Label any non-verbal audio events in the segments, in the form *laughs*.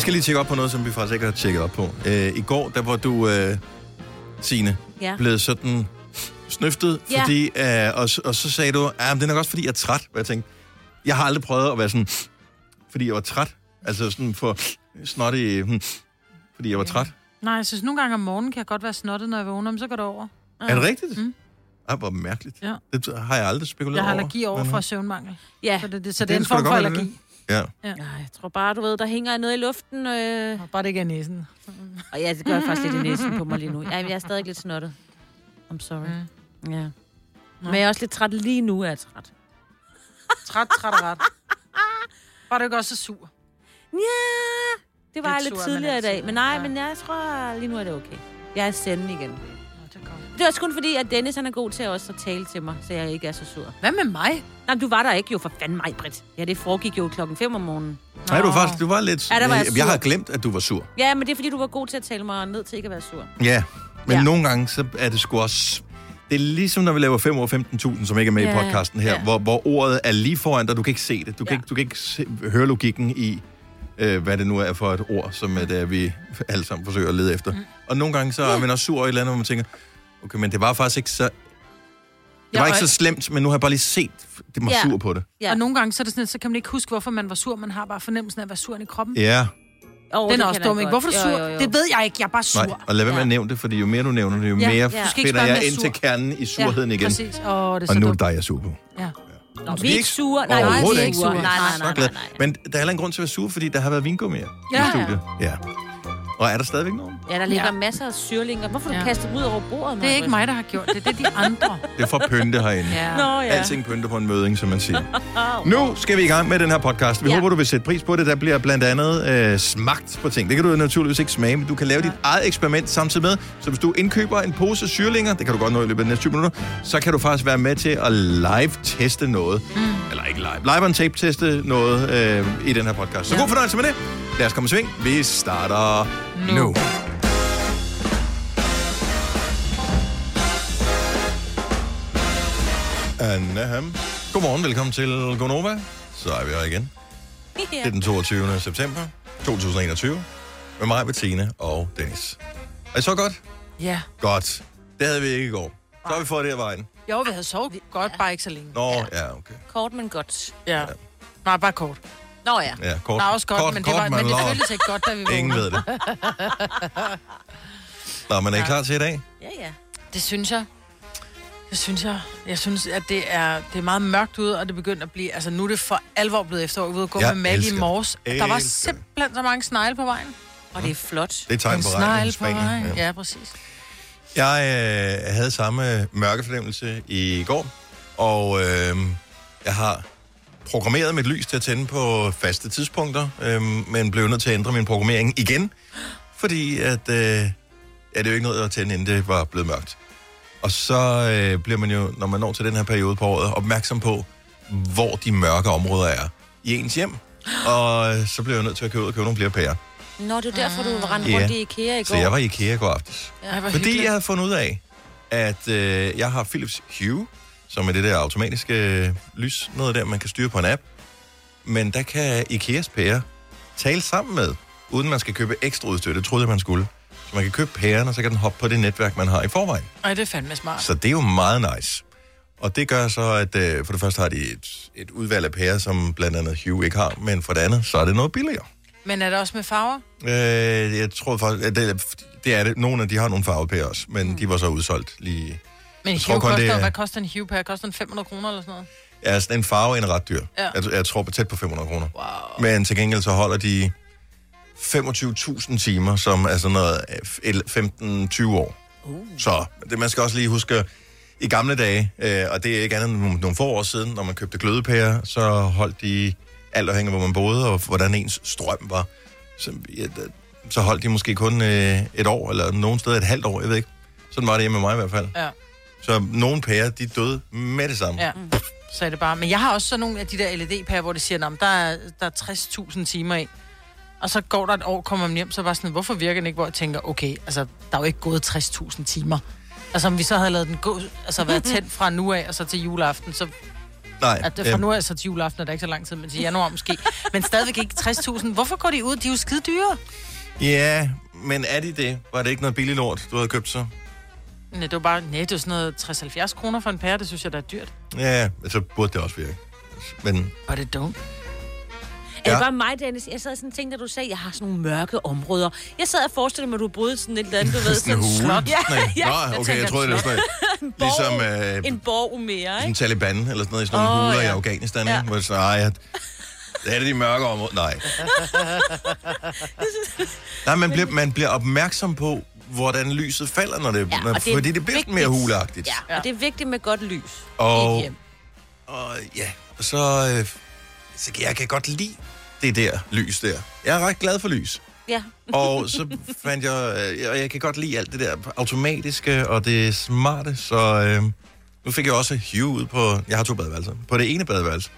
Jeg skal lige tjekke op på noget, som vi faktisk ikke har tjekket op på. Øh, I går, der var du, øh, Signe, Ja. blevet sådan snøftet, Ja. fordi, øh, og, og så sagde du, at det er nok også, fordi jeg er træt. Og jeg tænkte, jeg har aldrig prøvet at være sådan, fordi jeg var træt. Altså sådan for snottig, hmm, fordi jeg var træt. Nej, jeg synes nogle gange om morgenen kan jeg godt være snottet, når jeg vågner, men så går det over. Er det rigtigt? Mm. Ej, hvor mærkeligt. Ja. Det har jeg aldrig spekuleret Jeg har over. allergi over Men, for søvnmangel. Ja, Så det, det, så Det det er en form for være, det allergi. Ja. Ja, jeg tror bare, du ved, der hænger noget i luften. Øh... Bare det ikke er næsen. Og ja, det gør faktisk lidt i næsen på mig lige nu. Ja, jeg er stadig lidt snottet. I'm sorry. Mm. Ja. Men jeg er også lidt træt lige nu, er jeg træt. Træt, træt og ret. Bare du ikke også er sur. Ja, det var Lidt lidt, sur er tidligere i dag. Men nej, ja. men jeg tror, lige nu er det okay. Jeg er sende igen. Nå, det er er også kun fordi, at Dennis han er god til også at tale til mig, så jeg ikke er så sur. Hvad med mig? Nej, du var der ikke jo for fanden mig, Britt. Ja, det foregik jo klokken 5 om morgenen. Nej, du var Nå. faktisk, du var lidt... Ja, der var jeg jeg, sur. jeg har glemt, at du var sur. Ja, men det er fordi, du var god til at tale mig ned til ikke at være sur. Ja, men ja. Ja. nogle gange, så er det sgu også... Det er ligesom, når vi laver 5 år 15.000, som ikke er med Ja, i podcasten her, ja. hvor, hvor ordet er lige foran dig. Du kan ikke se det. Du kan Ja. ikke, du kan ikke se, høre logikken i, øh, hvad det nu er for et ord, som er det, vi alle sammen forsøger at lede efter. Mm. Og nogle gange, så er man også sur over et eller andet, hvor man tænker, okay, men det var faktisk ikke så... Det Ja, var ikke og- så slemt, men nu har jeg bare lige set, det var Ja. sur på det. Ja. Ja. Og nogle gange, så, er det sådan, så kan man ikke huske, hvorfor man var sur. Man har bare fornemmelsen af at være sur i kroppen. Ja. Ja, Oh, Den er også dum, ikke? Hvorfor er du sur? Det ved jeg ikke. Jeg er bare sur. nej, og lad være med Ja. at nævne det, fordi jo mere du nævner det, jo Ja, mere ja. ja. Ikke finder jeg ind til kernen i surheden igen. Præcis. Åh, det er Og så nu er det dig, jeg er sur på. Ja. Nå, vi vi er ikke ikke sure. Nej, nej, vi er ikke ikke sure. sure. Nej, nej, nej, nej, nej. Men der er heller en grund til at være sur, fordi der har været vingummier Ja. i studiet. Ja. Og er der stadigvæk nogen? Ja, der ligger Ja. masser af syrlinger. Hvorfor Ja. du kastet dem ud over bordet? Det er ikke mig, der har gjort det. Det er de andre. *laughs* Det er for pynte herinde. Ja. Nå, ja. Alting pynter på en møding, som man siger. *laughs* Nu skal vi i gang med den her podcast. Vi Ja. håber, du vil sætte pris på det. Der bliver blandt andet øh, smagt på ting. Det kan du naturligvis ikke smage, men du kan lave dit eget eksperiment samtidig med. Så hvis du indkøber en pose syrlinger, det kan du godt nå i løbet af de næste 20 minutter, så kan du faktisk være med til at live-teste noget. Mm. Eller ikke live. Live on tape teste noget øh, i den her podcast. Så Ja. god fornøjelse med det. Lad os komme i sving. Vi starter nu. nu. Anaham. Godmorgen, velkommen til Gonova. Så er vi her igen. *laughs* Det er den 22. september 2021. Med mig, Bettina og Dennis. Er I så godt? Ja. Godt. Det havde vi ikke i går. Så har vi fået det her vejen. Jo, vi havde sovet godt, bare ikke så længe. Nå, ja, okay. Kort, men godt. Ja. Nej, bare kort. Nå ja. Ja, kort. Der er også godt, kort, men, det, var, men det føltes ikke godt, da vi Ingen vågnede. ved det. Nå, men er I klar til i dag? Ja, ja. Det synes jeg. Det synes jeg. Jeg synes, at det er, det er meget mørkt ude, og det begynder at blive... Altså, nu er det for alvor blevet efterår. Vi var ude og gå Jeg med Maggie elsker i morges. Der var simpelthen så mange snegle på vejen. Og det er flot. Det er tegn på regn i på vejen. Ja. Ja, præcis. Jeg øh, havde samme mørkefornemmelse i går, og øh, jeg har programmeret mit lys til at tænde på faste tidspunkter, øh, men blev nødt til at ændre min programmering igen, fordi at, øh, ja, det er jo ikke noget at tænde, inden det var blevet mørkt. Og så øh, bliver man jo, når man når til den her periode på året, opmærksom på, hvor de mørke områder er i ens hjem. Og øh, så blev jeg nødt til at købe ud og købe nogle flere pærer. Nå, det er derfor, du rendte Ja. rundt i IKEA i går. Så jeg var i IKEA i går aftes. Ja, Fordi hyggeligt. jeg havde fundet ud af, at øh, jeg har Philips Hue, som er det der automatiske øh, lys, noget der, man kan styre på en app. Men der kan Ikeas pære tale sammen med, uden man skal købe ekstra udstyr. Det troede jeg, man skulle. Så man kan købe pæren, og så kan den hoppe på det netværk, man har i forvejen. Ej, det er fandme smart. Så det er jo meget nice. Og det gør så, at øh, for det første har de et, et udvalg af pærer, som blandt andet Hue ikke har, men for det andet, så er det noget billigere. Men er det også med farver? Øh, jeg tror faktisk, det, det er det. Nogle af de har nogle farvepærer også, men mm. de var så udsolgt lige Men kun, koster, det er- hvad koster en Hue per? Koster den 500 kroner eller sådan noget? Ja, sådan en farve en ret dyr. Ja. Jeg, jeg tror på tæt på 500 kroner. Wow. Men til gengæld så holder de 25.000 timer, som er sådan noget øh, 15-20 år. Uh. Så det, man skal også lige huske, i gamle dage, øh, og det er ikke andet end nogle, få år siden, når man købte glødepærer, så holdt de, alt afhængig af hvor man boede, og hvordan ens strøm var, så, ja, så holdt de måske kun øh, et år, eller nogen steder et halvt år, jeg ved ikke. Sådan var det hjemme med mig i hvert fald. Ja. Så nogle pærer, de døde med det samme. Ja, så er det bare. Men jeg har også sådan nogle af de der LED-pærer, hvor de siger, at der er, der er 60.000 timer i. Og så går der et år, kommer man hjem, så bare sådan, hvorfor virker den ikke? Hvor jeg tænker, okay, altså, der er jo ikke gået 60.000 timer. Altså, om vi så havde lavet den gå, altså været tændt fra nu af, og så til juleaften, så Nej, At det, fra øhm. nu af så til juleaften er der ikke så lang tid, men til januar måske. Men stadigvæk ikke 60.000. Hvorfor går de ud? De er jo skide dyre. Ja, men er de det? Var det ikke noget billigt lort, du havde købt så? Nej, det var bare, nej, det er sådan noget 60-70 kroner for en pære. Det synes jeg, der er dyrt. Ja, så burde det også virke. Men But it don't. Er Ja. det bare mig, Dennis? Jeg sad sådan og tænkte, da du sagde, at jeg har sådan nogle mørke områder. Jeg sad og forestillede mig, at du boede sådan et eller andet, du ved, sådan en slot. Ja, Nej. *laughs* ja. Nå, Jeg okay, tænker jeg troede, det var sådan noget, ligesom øh, En borg mere, sådan ikke? Taliban eller sådan noget, i sådan nogle Åh, huler i ja. Afghanistan, Ja. ikke? Hvor det sådan, ej, at- det er det de mørke områder. Nej. *laughs* Nej, man bliver, man bliver opmærksom på, hvordan lyset falder, når det, Ja, når, og det er fordi det bliver vigtigt. mere huleagtigt. Ja, og det er vigtigt med godt lys. Og- i et hjem. Og ja, og så, øh, så kan jeg kan godt lide det der lys der. Jeg er ret glad for lys. Ja. *laughs* Og så fandt jeg, øh, og jeg kan godt lide alt det der automatiske og det smarte, så øh, nu fik jeg også Hue ud på, jeg har to badeværelser, på det ene badeværelse.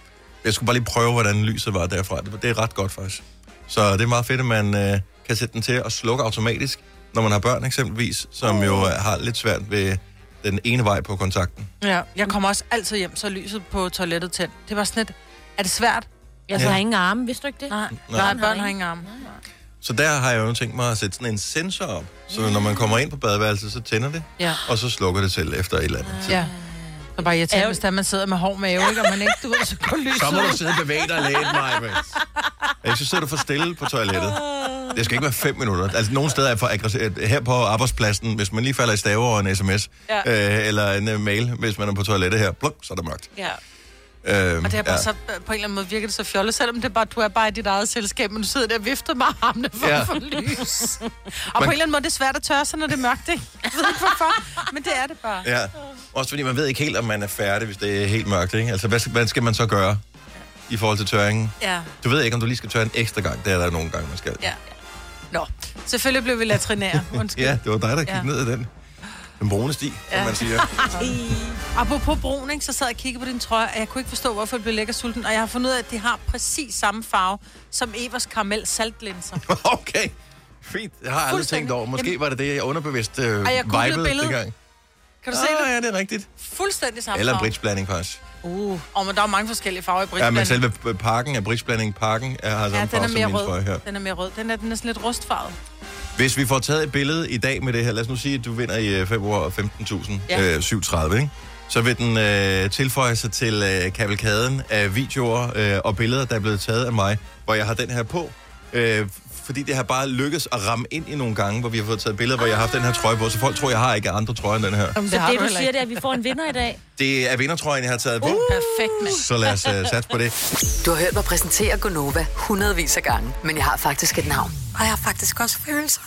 Jeg skulle bare lige prøve, hvordan lyset var derfra. Det, det er ret godt faktisk. Så det er meget fedt, at man øh, kan sætte den til at slukke automatisk, når man har børn eksempelvis, som jo har lidt svært ved den ene vej på kontakten. Ja, jeg kommer også altid hjem, så lyset på toilettet tændt. Det var sådan lidt, er det svært? Jeg Ja. har ingen arme, vidste du ikke det? Nej, Nej. Nej børn har ingen arme. Så der har jeg jo tænkt mig at sætte sådan en sensor op, så når man kommer ind på badeværelset, så tænder det, Ja. og så slukker det selv efter et eller andet tid. Ja. Så bare irriterende, hvis der man sidder med hård mave, ikke? og man ikke, du ved, så går lyset. Så må du sidde og bevæge dig lidt, Maja. Jeg *laughs* så sidder du for stille på toilettet. Det skal ikke være fem minutter. Altså, nogle steder er for aggressivt. Her på arbejdspladsen, hvis man lige falder i stave over en sms, Ja. øh, eller en uh, mail, hvis man er på toilettet her, pluk, så er det mørkt. Ja. Øhm, Og det er bare ja. så, på en eller anden måde virker det så fjollet, selvom det er bare, du er bare i dit eget selskab, men du sidder der og vifter med armene for Ja. at få lys. Og på en eller anden måde, det er svært at tørre sig, når det er mørkt, ikke? Jeg ved ikke hvorfor, men det er det bare. Ja. Også fordi man ved ikke helt, om man er færdig, hvis det er helt mørkt. Ikke? Altså, hvad, skal- hvad skal man så gøre i forhold til tørringen? Ja. Du ved ikke, om du lige skal tørre en ekstra gang. Det er der nogle gange, man skal. ja. Nå, selvfølgelig blev vi latrinære. *laughs* Undskyld. Ja, det var dig, der ja. Ja. ned i den. Den brune sti, ja. som Ja. man siger. *laughs* Apropos brun, ikke, så sad jeg og kiggede på din trøje, og jeg kunne ikke forstå, hvorfor det blev lækker sulten. Og jeg har fundet ud af, at de har præcis samme farve som Evers karamel saltlinser. *laughs* Okay, fint. Jeg har aldrig tænkt over. Måske Jamen- var det det, jeg underbevidst øh, Ej, jeg vibede billedet. dengang. Kan du se Ah, det? ja, det er rigtigt. Fuldstændig samme Eller bridgeblanding, faktisk. Uh. Og men der er mange forskellige farver i Ja, bridgeblanding. men selve pakken af bridgeblanding, pakken er, har samme Ja, den farve er som mere trøje her. rød. Den er mere rød. Den er, den er sådan lidt rustfarvet. Hvis vi får taget et billede i dag med det her, lad os nu sige, at du vinder i øh, februar 15.000, Ja. øh, 37, ikke? Så vil den øh, tilføje sig til øh, kavalkaden af videoer øh, og billeder, der er blevet taget af mig, hvor jeg har den her på. Øh, fordi det har bare lykkes at ramme ind i nogle gange, hvor vi har fået taget billeder, hvor jeg har haft den her trøje på, så folk tror, jeg har ikke andre trøjer end den her. Jamen, Så det, du siger, det er, at vi får en vinder i dag. *laughs* Det er vindertrøjen, jeg har taget på, Perfekt, mand. så lad os øh, satse på det. Du har hørt mig præsentere Gonova hundredvis af gange, men jeg har faktisk et navn. Og jeg har faktisk også følelser.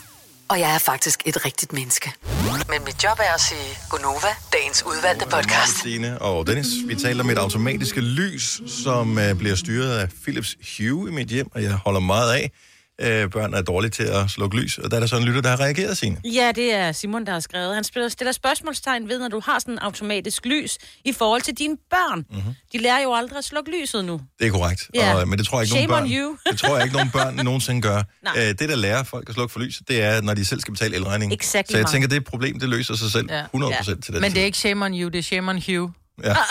Og jeg er faktisk et rigtigt menneske. Men mit job er at sige Gonova, dagens udvalgte podcast. Stine og Dennis. Vi taler om et automatiske lys, som øh, bliver styret af Philips Hue i mit hjem, og jeg holder meget af. Øh, børn er dårlige til at slukke lys, og der er der sådan en lytter, der har reageret, Signe. Ja, det er Simon, der har skrevet. Han spiller, stiller spørgsmålstegn ved, når du har sådan en automatisk lys i forhold til dine børn. Mhm. Mm-hmm. De lærer jo aldrig at slukke lyset nu. Det er korrekt, Ja. og, men det tror jeg ikke, Shame nogen on børn, you. det tror jeg ikke, nogen børn *laughs* nogensinde gør. Nej. Øh, det, der lærer folk at slukke for lys, det er, når de selv skal betale elregning. Exactly, Så jeg Mark. tænker, det er et problem, det løser sig selv Ja. 100% til den Men det er ikke shame on you, det er shame on Hugh. Ja. *laughs*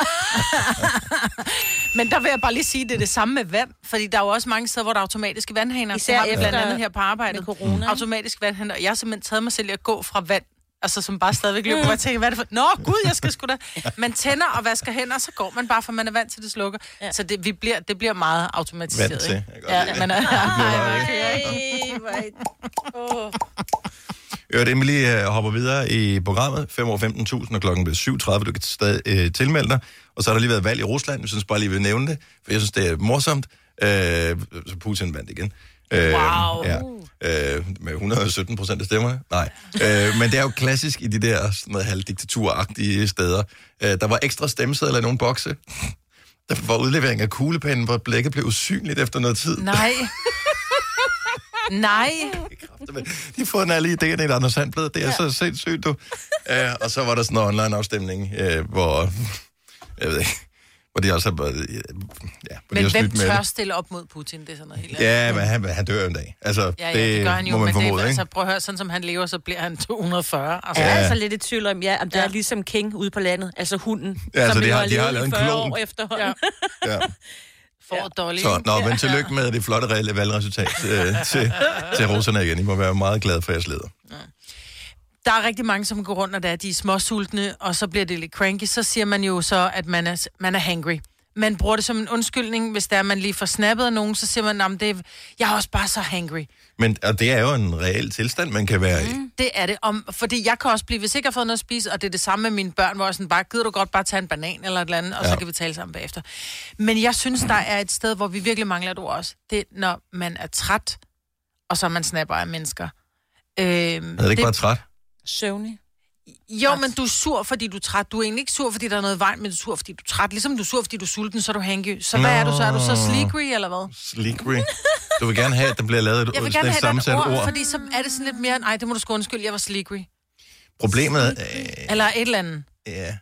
Men der vil jeg bare lige sige, at det er det samme med vand. Fordi der er jo også mange steder, hvor der er automatiske vandhaner. Især har vi blandt andet her på arbejdet. med corona? Automatisk vandhaner. Og jeg har simpelthen taget mig selv i at gå fra vand Altså, som bare stadigvæk løber. Og jeg tænker, hvad er det for... Nå, gud, jeg skal sgu da... Man tænder og vasker hænder, og så går man bare, for man er vant til, det slukker. Ja. Så det, vi bliver, det bliver meget automatiseret. Vant til. ikke? Ja, bliver *laughs* meget- Ej, hvor er- Åh. Øvrigt, lige øh, hopper videre i programmet, 5 år 15.000, og klokken bliver 7.30, du kan stadig øh, tilmelde dig. Og så har der lige været valg i Rusland, jeg synes bare lige, vi vil nævne det, for jeg synes, det er morsomt. Øh, så Putin vandt igen. Øh, Wow. Ja, øh, med 117 procent af stemmerne. Nej. Øh, men det er jo klassisk i de der sådan noget halvdiktaturagtige steder. Øh, der var ekstra stemmesedler i nogle bokse. Der var udlevering af kuglepennen, hvor blækket blev usynligt efter noget tid. Nej. *laughs* Nej. *laughs* De har fået en alle idéerne i et Anders Sandblad. Det er ja. så sindssygt, du. Uh, og så var der sådan en online afstemning, uh, hvor, jeg ved ikke, Hvor de også har... Ja, hvor de Men har hvem tør det. stille op mod Putin? Det er sådan noget helt andet. Ja, men han, han dør en dag. Altså, Ja, ja, det, det gør han jo, må man men formode, det, ikke? altså, prøv at høre, sådan som han lever, så bliver han 240. Altså, Jeg er Ja. altså lidt i tvivl om, ja, om det Ja. er ligesom King ude på landet, altså hunden, Ja, altså, som de har- de har lavet i en 40 klon. år efterhånden. Ja. Ja. *laughs* for Dolly. Så, nå, men tillykke med det flotte reelle valgresultat øh, *laughs* til, til russerne igen. I må være meget glade for jeres leder. Der er rigtig mange, som går rundt, og der er de er småsultne, og så bliver det lidt cranky. Så siger man jo så, at man er, man er hangry. Man bruger det som en undskyldning, hvis der er, man lige får snappet af nogen, så siger man, at det er, jeg er også bare så hangry. Men og det er jo en reel tilstand, man kan være i. Det er det. Om, fordi jeg kan også blive, hvis jeg ikke har fået noget at spise, og det er det samme med mine børn, hvor jeg sådan bare, gider du godt bare tage en banan eller et eller andet, og ja. Så kan vi tale sammen bagefter. Men jeg synes, der er et sted, hvor vi virkelig mangler et ord også. Det er, når man er træt, og så man snapper af mennesker. Øhm, Er det ikke bare træt? Søvnig. Jo, men du er sur, fordi du er træt. Du er egentlig ikke sur, fordi der er noget i vejen, men du er sur, fordi du er træt. Ligesom du er sur, fordi du er sulten, så er du hangry. Så hvad Nå. er du så? Er du så sleekry, eller hvad? Sleekry. Du vil gerne have, at der bliver lavet et, Jeg vil gerne have et ord, ord. fordi så er det sådan lidt mere, nej, det må du sgu undskylde, jeg var sleekry. Problemet øh, Eller et eller andet. ja.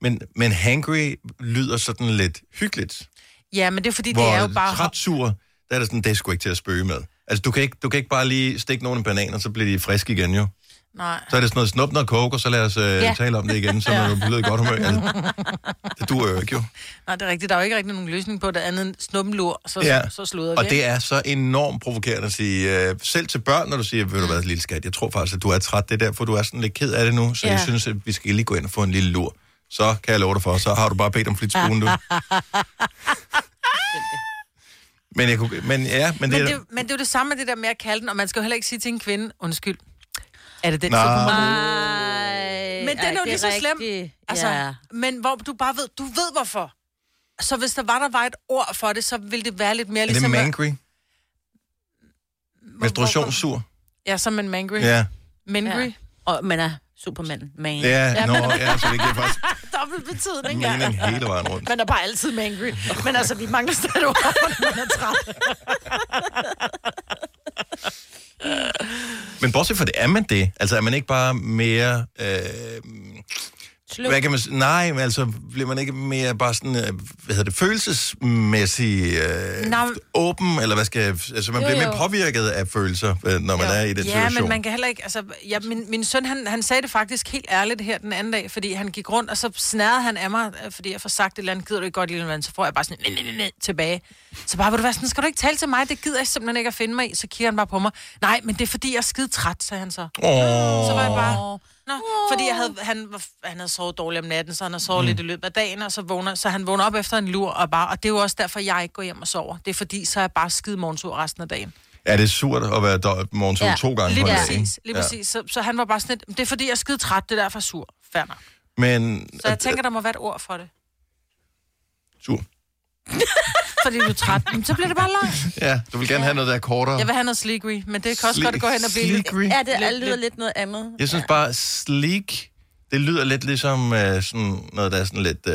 Men, men hangry lyder sådan lidt hyggeligt. Ja, men det er fordi, Hvor det er jo bare... træt sur, der er det sådan, det er sgu ikke til at spøge med. Altså, du kan ikke, du kan ikke bare lige stikke nogle bananer, så bliver de friske igen jo. Nej. Så er det sådan noget snup noget coke, og så lad os øh, Ja. tale om det igen, så når du bliver i godt humør. Altså, *laughs* det duer jo ikke jo. Nej, det er rigtigt. Der er jo ikke rigtig nogen løsning på det andet end snuppenlur, så, Ja. ja. så sluder vi. Og det er så enormt provokerende at sige, øh, selv til børn, når du siger, ved du hvad, lille skat, jeg tror faktisk, at du er træt, det er derfor, du er sådan lidt ked af det nu, så ja. Ja. jeg synes, at vi skal lige gå ind og få en lille lur. Så kan jeg love dig for, så har du bare bedt om flitsbuen, du. *laughs* men, jeg kunne, men ja, men det, Men er... det, men det er jo det samme med det der med at kalde den, og man skal jo heller ikke sige til en kvinde, undskyld. Er det den, Nå. så kommer den ud? Ej, Men den er jo lige så slem. Altså, Ja. Men hvor du bare ved, du ved hvorfor. Så hvis der var, der var et ord for det, så ville det være lidt mere er det ligesom... mangry? Menstruationssur? Ja, som en mangry. Ja. Mangry. Ja. Og man er Superman. Man. Ja, nå, ja, så det giver faktisk *laughs* Dobbelt betydning, ja. mening hele vejen rundt. Man er bare altid mangry. Men altså, vi mangler stadig ord, når man er træt. *laughs* Men bortset fra det, er man det? Altså er man ikke bare mere... Øh, Sluk. hvad kan man sige? Nej, men altså bliver man ikke mere bare sådan, øh, hvad hedder det, følelsesmæssig øh, Nå, åben, eller hvad skal altså man Jo, bliver jo. mere påvirket af følelser, øh, når man Jo. er i den ja, situation. men man kan heller ikke... Altså, ja, min, min søn, han, han sagde det faktisk helt ærligt her den anden dag, fordi han gik rundt, og så snærede han af mig, øh, fordi jeg får sagt et eller andet, gider du ikke godt lille vand, så får jeg bare sådan, næ, næ, næ, næ, tilbage. Så bare, vil du være sådan, skal du ikke tale til mig? Det gider jeg simpelthen ikke at finde mig i. Så kigger han bare på mig. Nej, men det er fordi, jeg er skide træt, sagde han så. Åh, Så var jeg bare... Nå, fordi jeg havde, han, var- han havde sovet dårligt om natten, så han havde sovet mm. lidt i løbet af dagen, og så, vågner, så han vågner op efter en lur, og, bare, og det er jo også derfor, jeg ikke går hjem og sover. Det er fordi, så er jeg bare skide morgensur resten af dagen. er det surt at være do- morgensur Ja, to gange Lige på en dag? præcis, lige Ja. præcis. Så, så han var bare sådan lidt, det er fordi, jeg er skide træt, det er derfor er sur. Nok. Men, Så jeg tænker, der må være et ord for det. sur. *laughs* Fordi du er træt. Men så bliver det bare langt. Ja, du vil gerne have noget, der er kortere. Jeg vil have noget sleekry, men det kan også Sle- godt gå hen og blive lidt... sleekry? Ja, det Lidt- lyder lidt- lidt noget andet. Jeg synes bare, sleek, det lyder lidt ligesom øh, sådan noget, der er sådan lidt... Øh,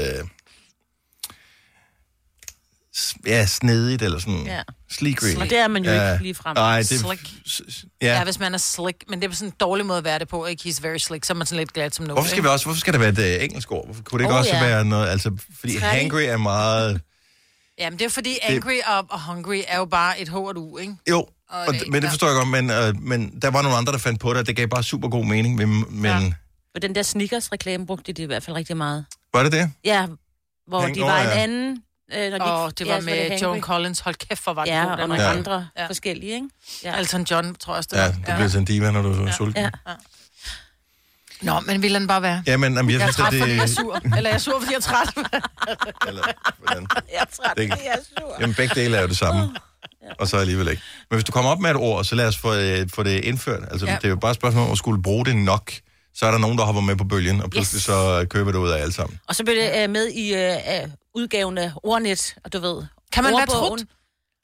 s- ja, snedigt, eller sådan... Ja. Sleekry. Og det er man jo ikke ligefrem. Nej, det Slick. s- s- Ja. Ja. ja, hvis man er slick, men det er sådan en dårlig måde at være det på, ikke? He's very slick, så er man sådan lidt glad som noget. Hvorfor skal, vi også, hvorfor skal det være et øh, engelsk ord? Hvorfor kunne det ikke Oh, også ja. være noget... Altså, fordi Træt. hangry er meget... Jamen, det er fordi angry og, og hungry er jo bare et H og et U, ikke? Jo, Og og, det- men det ja. forstår jeg godt, men, øh, men der var nogle andre, der fandt på det, og det gav bare super god mening. Men, men Ja. ja. For den der Snickers-reklame brugte de i hvert fald rigtig meget. var det det? Ja, hvor Hang- de var ja. en anden... Øh, når de Og det var ja, med det Joan. Collins. Hold kæft, hvor var det Ja, god, og den nogle var. Ja. andre Ja. forskellige, ikke? Ja. Elton John, tror jeg også, det Ja, var. du bliver sådan en diva, når du er Ja. sulten. Ja. Nå, men vil den bare være? Ja, men jamen, jeg, Jeg er synes, træt, at fordi jeg er det... sur. Eller jeg er sur, fordi jeg er træt. *laughs* Eller, hvordan? *laughs* Jeg er træt, Det- jeg er sur. Jamen, begge dele er jo det samme. Og så alligevel ikke. Men hvis du kommer op med et ord, så lad os få, øh, få det indført. Altså, Ja. det er jo bare et spørgsmål om at skulle bruge det nok. Så er der nogen, der hopper med på bølgen, og pludselig Yes. så øh, køber det ud af alle sammen. Og så blev det øh, med i øh, udgaven af Ordnet, og du ved... Kan man være ordbogen. trut?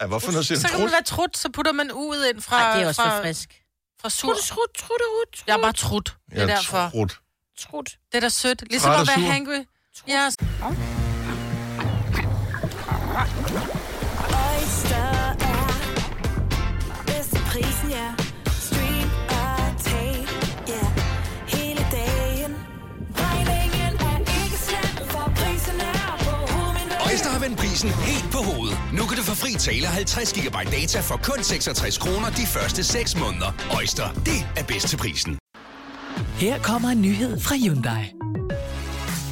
Ja, hvorfor noget siger Så kan man være trut, så putter man u'et ind fra, Nej, det er også fra, for frisk. Fra sur. Trut, trut, trut, trut. Jeg er bare trut. Det er derfor. trut. trut. Det er da sødt. Ligesom Træt at være hangry. Ja, Oyster er bedst til prisen, ja. Vend prisen prisen helt på hovedet. Nu kan du få fri tale 50 GB data for kun 66 kroner de første 6 måneder. Øjster, det er bedst til prisen. Her kommer en nyhed fra Hyundai.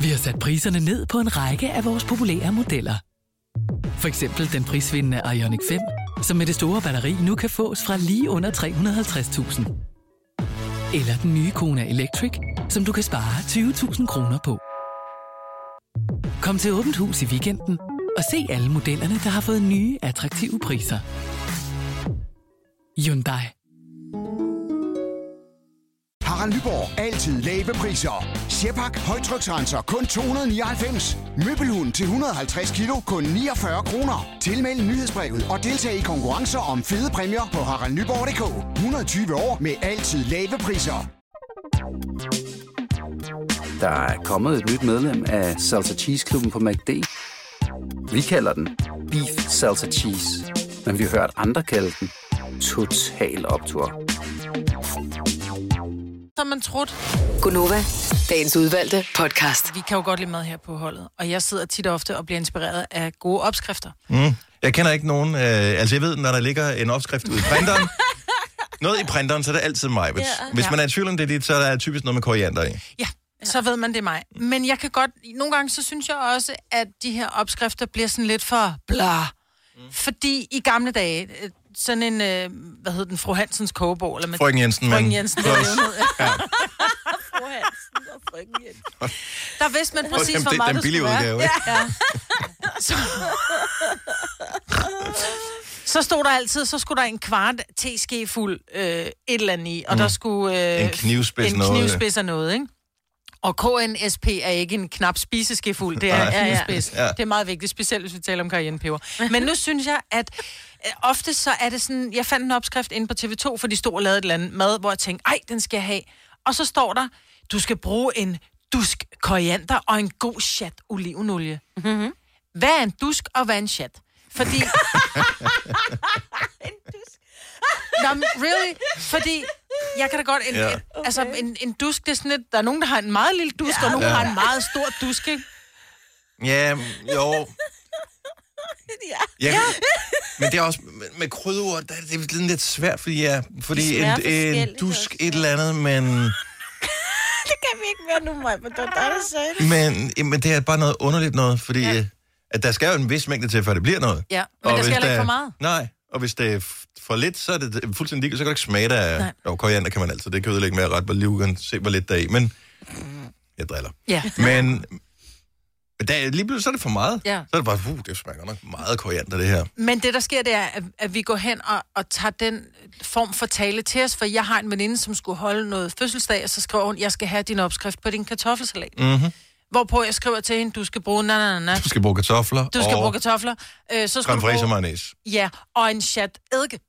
Vi har sat priserne ned på en række af vores populære modeller. For eksempel den prisvindende Ioniq 5, som med det store batteri nu kan fås fra lige under 350.000. Eller den nye Kona Electric, som du kan spare 20.000 kroner på. Kom til Åbent Hus i weekenden og se alle modellerne, der har fået nye, attraktive priser. Hyundai. Harald Nyborg. Altid lave priser. Sjehpak. Højtryksrenser. Kun 299. Møbelhund til 150 kilo. Kun 49 kroner. Tilmeld nyhedsbrevet og deltag i konkurrencer om fede præmier på haraldnyborg.dk. 120 år med altid lave priser. Der er kommet et nyt medlem af Salsa Cheese Klubben på MACD. Vi kalder den Beef Salsa Cheese, men vi har hørt andre kalde den Total Optor. Så man trudt. Gunova, dagens udvalgte podcast. Vi kan jo godt lide mad her på holdet, og jeg sidder tit og ofte og bliver inspireret af gode opskrifter. Mm. Jeg kender ikke nogen... Øh, altså, jeg ved, når der ligger en opskrift ude i printeren, *laughs* noget i printeren, så er det altid mig. Hvis, Ja. hvis man er i tvivl om det er dit, så er der typisk noget med koriander i. Ja, så ved man, det er mig. Men jeg kan godt... Nogle gange, så synes jeg også, at de her opskrifter bliver sådan lidt for bla. Mm. Fordi i gamle dage, øh, sådan en, øh, hvad hedder den, fru Hansens kogebog, eller med Frøken Jensen, Frøken men- Jensen, der, levede, ja. *laughs* Fru Hansen og frøken Jensen. der vidste man præcis, hvor meget det billige skulle udgave, være. Ja. Så, så stod der altid, så skulle der en kvart teske fuld øh, et eller andet i, og mm. der skulle... Øh, En knivspids en noget. knivspids af noget, ikke? Og KNSP er ikke en knap spiseskefuld, det er en *laughs* Ja, ja. Ja. Det er meget vigtigt, specielt hvis vi taler om cayennepeber. Men nu synes jeg, at øh, ofte så er det sådan, jeg fandt en opskrift inde på TV2, for de stod og lavede et eller andet mad, hvor jeg tænkte, ej, den skal jeg have. Og så står der, du skal bruge en dusk koriander og en god chat olivenolie. Mm-hmm. Hvad er en dusk, og hvad er en chat? Fordi... *laughs* Nå, men really? Fordi jeg kan da godt... En, Ja. en, altså, en, en dusk, det er sådan lidt... Der er nogen, der har en meget lille dusk, ja, og nogen, der Ja. har en meget stor dusk, ikke? Ja, jo. ja. Ja. Men det er også med, med krydderord, der er det lidt- lidt svært, fordi, ja, fordi en, en dusk et eller andet, men, *laughs* Det kan vi ikke være nu, Maja, men det var dig, der sagde det. men, jamen, det er bare noget underligt noget, fordi ja. at der skal jo en vis mængde til, før det bliver noget. Ja, men der hvis skal heller ikke for meget. Nej, og hvis det er for lidt, så er det fuldstændig ligegyldigt, så kan du ikke smage det af... Nej. Jo, koriander kan man altid, det kan ødelægge med at ret, hvor lige kan se, hvor lidt der er i, men jeg driller. Ja. Men, men der, lige pludselig så er det for meget. Ja. Så er det bare, uh, det smager nok meget koriander, det her. Men det, der sker, det er, at, at vi går hen og, og tager den form for tale til os, for jeg har en veninde, som skulle holde noget fødselsdag, og så skriver hun, jeg skal have din opskrift på din kartoffelsalat. Mm-hmm. Hvorpå jeg skriver til hende, du skal bruge na, na, na. Du skal bruge kartofler Du skal og bruge kartofler. Øh, så skal du bruge, ja, og en chat eddike.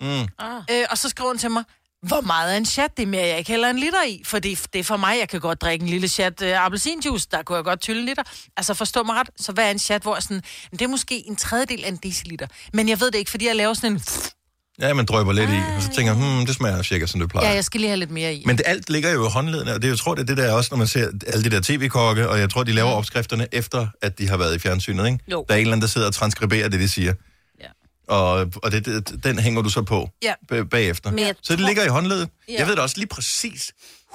Mm. Øh, og så skriver hun til mig, hvor meget er en chat? Det er mere, jeg ikke hælder en liter i. For det, det er for mig, jeg kan godt drikke en lille chat øh, appelsinjuice. Der kunne jeg godt tylle en liter. Altså forstå mig ret. Så hvad er en chat, hvor sådan, det er måske en tredjedel af en deciliter. Men jeg ved det ikke, fordi jeg laver sådan en... Ja, man drøber lidt i, og så tænker jeg, hmm, det smager cirka, som det plejer. Ja, jeg skal lige have lidt mere i. Men det, alt ligger jo i håndledene, og det, jeg tror, det er det der også, når man ser alle de der tv-kokke, og jeg tror, de laver opskrifterne efter, at de har været i fjernsynet, ikke? Jo. Der er en eller anden, der sidder og transkriberer det, de siger. Og, og det, det, den hænger du så på Ja. b- bagefter. Men jeg Så det tror- ligger i håndledet. Ja. Jeg ved da også lige præcis,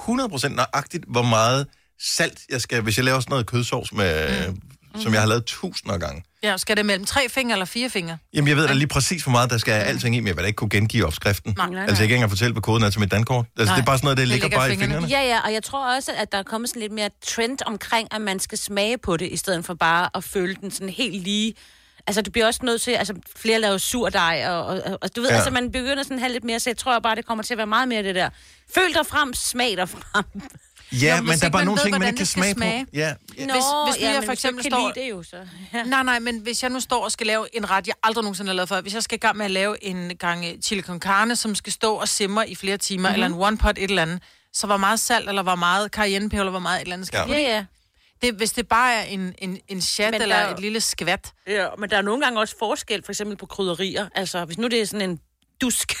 100% nøjagtigt, hvor meget salt jeg skal, hvis jeg laver sådan noget kødsovs, med, mm. som jeg har lavet tusinder af gange. Ja, skal det mellem tre fingre eller fire fingre? Jamen, jeg ved da lige præcis, hvor meget der skal alting i, men jeg vil da ikke kunne gengive opskriften. Nej. Nej, Altså, jeg kan ikke engang fortælle, hvad koden er til mit dankort. Altså, Nej. det er bare sådan noget, det, Det ligger ligger bare i fingrene. fingrene. Ja, ja, og jeg tror også, at der er kommet sådan lidt mere trend omkring, at man skal smage på det, i stedet for bare at føle den sådan helt lige. Altså, du bliver også nødt til, altså, flere laver surdej, og, og, og, og du ved, Ja. ja. altså, man begynder sådan at have lidt mere, så jeg tror bare, det kommer til at være meget mere det der. Føl dig frem, smag dig frem. Ja, *laughs* Nå, men hvis der er bare nogle ting, man ikke kan smage, smage. på. Ja, ja. Nå, hvis nu jeg men for hvis eksempel kan står- lide det jo, så... Ja. Nej, nej, men hvis jeg nu står og skal lave en ret, jeg aldrig nogensinde har lavet før, hvis jeg skal i gang med at lave en gang øh, chili con carne, som skal stå og simre i flere timer, Mhm. mm-hmm. eller en one pot et eller andet, så hvor meget salt, eller hvor meget cayennepeber, eller hvor meget et eller andet skal Ja. ja. Ja, ja. Det, Hvis det bare er en, en, en chat Men eller der er et lille skvat, Ja, men der er nogle gange også forskel, for eksempel på krydderier. Altså, hvis nu det er sådan en dusk,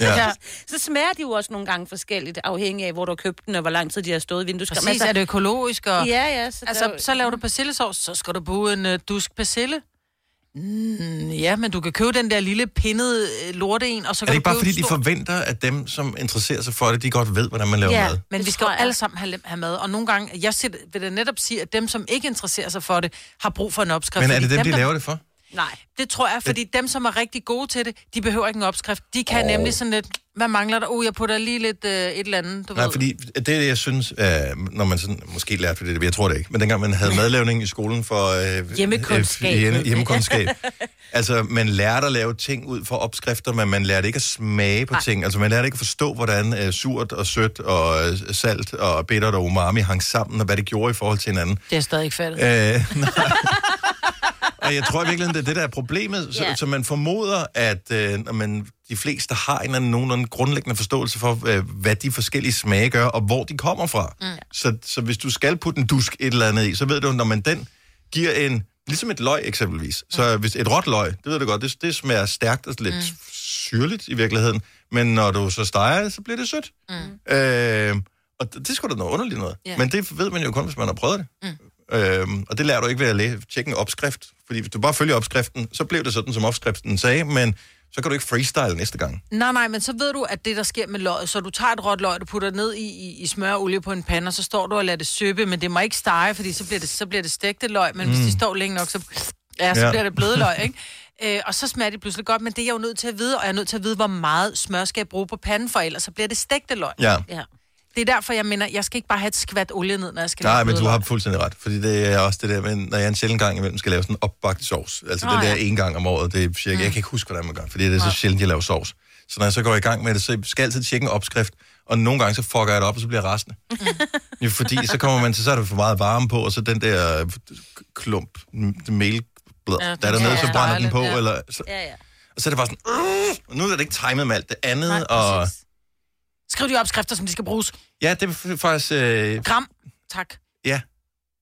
Ja. *laughs* så smager de jo også nogle gange forskelligt, afhængig af, hvor du har købt den, og hvor lang tid de har stået i vindueskarmen. præcis, er det økologisk, og Ja, ja. Så altså, der, så laver du persillesovs, så skal du bruge en uh, dusk persille. Mm, ja, men du kan købe den der lille pinnede øh, lorte en, og så Er kan det ikke bare fordi, de forventer, at dem, som interesserer sig for det, de godt ved, hvordan man laver Ja, mad? men Det vi skal jo alle sammen have, have mad, og nogle gange, jeg siger, vil da netop sige, at dem, som ikke interesserer sig for det, har brug for en opskrift. Men er det dem, de der- laver det for? Nej. Det tror jeg, fordi dem, som er rigtig gode til det, de behøver ikke en opskrift. De kan oh. nemlig sådan lidt, hvad mangler der? Uh, jeg putter lige lidt øh, et eller andet, du Nej, ved. fordi det, er det, jeg synes, øh, når man sådan, måske lærte det, jeg tror det ikke, men dengang man havde madlavning i skolen for... Øh, Hjemmekundskab. Øh, hjemme- hjemmekundskab. *laughs* altså, man lærte at lave ting ud fra opskrifter, men man lærte ikke at smage på ting. Altså, man lærte ikke at forstå, hvordan øh, surt og sødt og øh, salt og bittert og umami hang sammen, og hvad det gjorde i forhold til hinanden. Det er stadig ikke fattet. Øh, *laughs* nej. Og jeg tror virkelig, det er det, der er problemet. Så, Ja. så man formoder, at øh, når man, de fleste har en eller anden nogenlunde grundlæggende forståelse for, øh, hvad de forskellige smage gør, og hvor de kommer fra. Mm. Så, så hvis du skal putte en dusk et eller andet i, så ved du, når man den giver en... Ligesom et løg eksempelvis. Så hvis et råt løg, det ved du godt, det, det smager stærkt og lidt mm. syrligt i virkeligheden. Men når du så steger så bliver det sødt. Mm. Øh, og det, det er sgu da noget underligt noget. Ja. Men det ved man jo kun, hvis man har prøvet det. Mm. Øhm, og det lærer du ikke ved at læse, tjekke en opskrift. Fordi hvis du bare følger opskriften, så bliver det sådan, som opskriften sagde, men så kan du ikke freestyle næste gang. Nej, nej, men så ved du, at det, der sker med løget, så du tager et råt løg, du putter det ned i, i, i smør og olie på en pande, og så står du og lader det søbe, men det må ikke stege, fordi så bliver det, så bliver det stegte løg, men mm. hvis de står længe nok, så, ja, så ja. bliver det bløde løg, ikke? *laughs* Øh, og så smager det pludselig godt, men det er jeg jo nødt til at vide, og jeg er nødt til at vide, hvor meget smør skal jeg bruge på panden, for ellers så bliver det stegte løg. Ja. Ja. Det er derfor, jeg mener, jeg skal ikke bare have et skvat olie ned, når jeg skal Nej, men du har fuldstændig ret. Fordi det er også det der, med, når jeg en sjældent gang imellem skal lave sådan en opbagt sovs. Altså Nå, den der ja. en gang om året, det er cirka, jeg kan ikke huske, hvordan man gør, fordi det er så sjældent, jeg laver sovs. Så når jeg så går i gang med det, så skal jeg altid tjekke en opskrift, og nogle gange så fucker jeg det op, og så bliver jeg restende. ja, fordi så kommer man til, så er der for meget varme på, og så den der klump mel, ja, Ja, der er dernede, skal så brænder den på, ja. eller, så, Ja, ja. og så er det bare sådan, og nu er det ikke timet med alt det andet, Nej, og præcis. Skriv de opskrifter, som de skal bruges. ja, det er faktisk, øh, Gram. Tak. ja,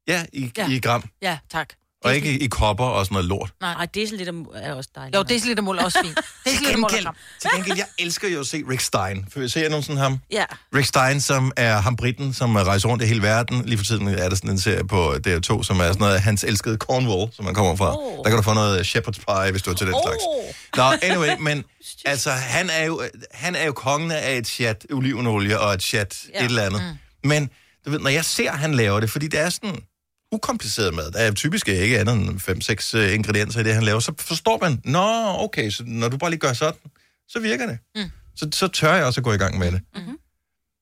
ja, i, Ja. i gram, Ja, tak. Og ikke i, i kopper og sådan noget lort. Nej, deciliter er også dejligt. Jo, decilitermål er også fint. Decilitermål og gram. til gengæld, jeg elsker jo at se Rick Stein. For jeg ser nogensinde ham. Ja. Rick Stein, som er ham britten, som rejser rundt i hele verden. Lige for tiden er der sådan en serie på DR2, som er sådan noget af hans elskede Cornwall, som han kommer fra. Oh. Der kan du få noget shepherd's pie, hvis du er til den Oh. slags. Nå, anyway, men *laughs* altså, han er jo, han er jo kongen af et chat olivenolie og et chat ja. Ja. et eller andet. Mm. Men du ved, når jeg ser, han laver det, fordi det er sådan ukompliceret mad. Der er typisk ikke andet end 5-6 uh, ingredienser i det, han laver. Så forstår man, nå, okay, så når du bare lige gør sådan, så virker det. Mm. Så, så tør jeg også at gå i gang med det. Mm-hmm.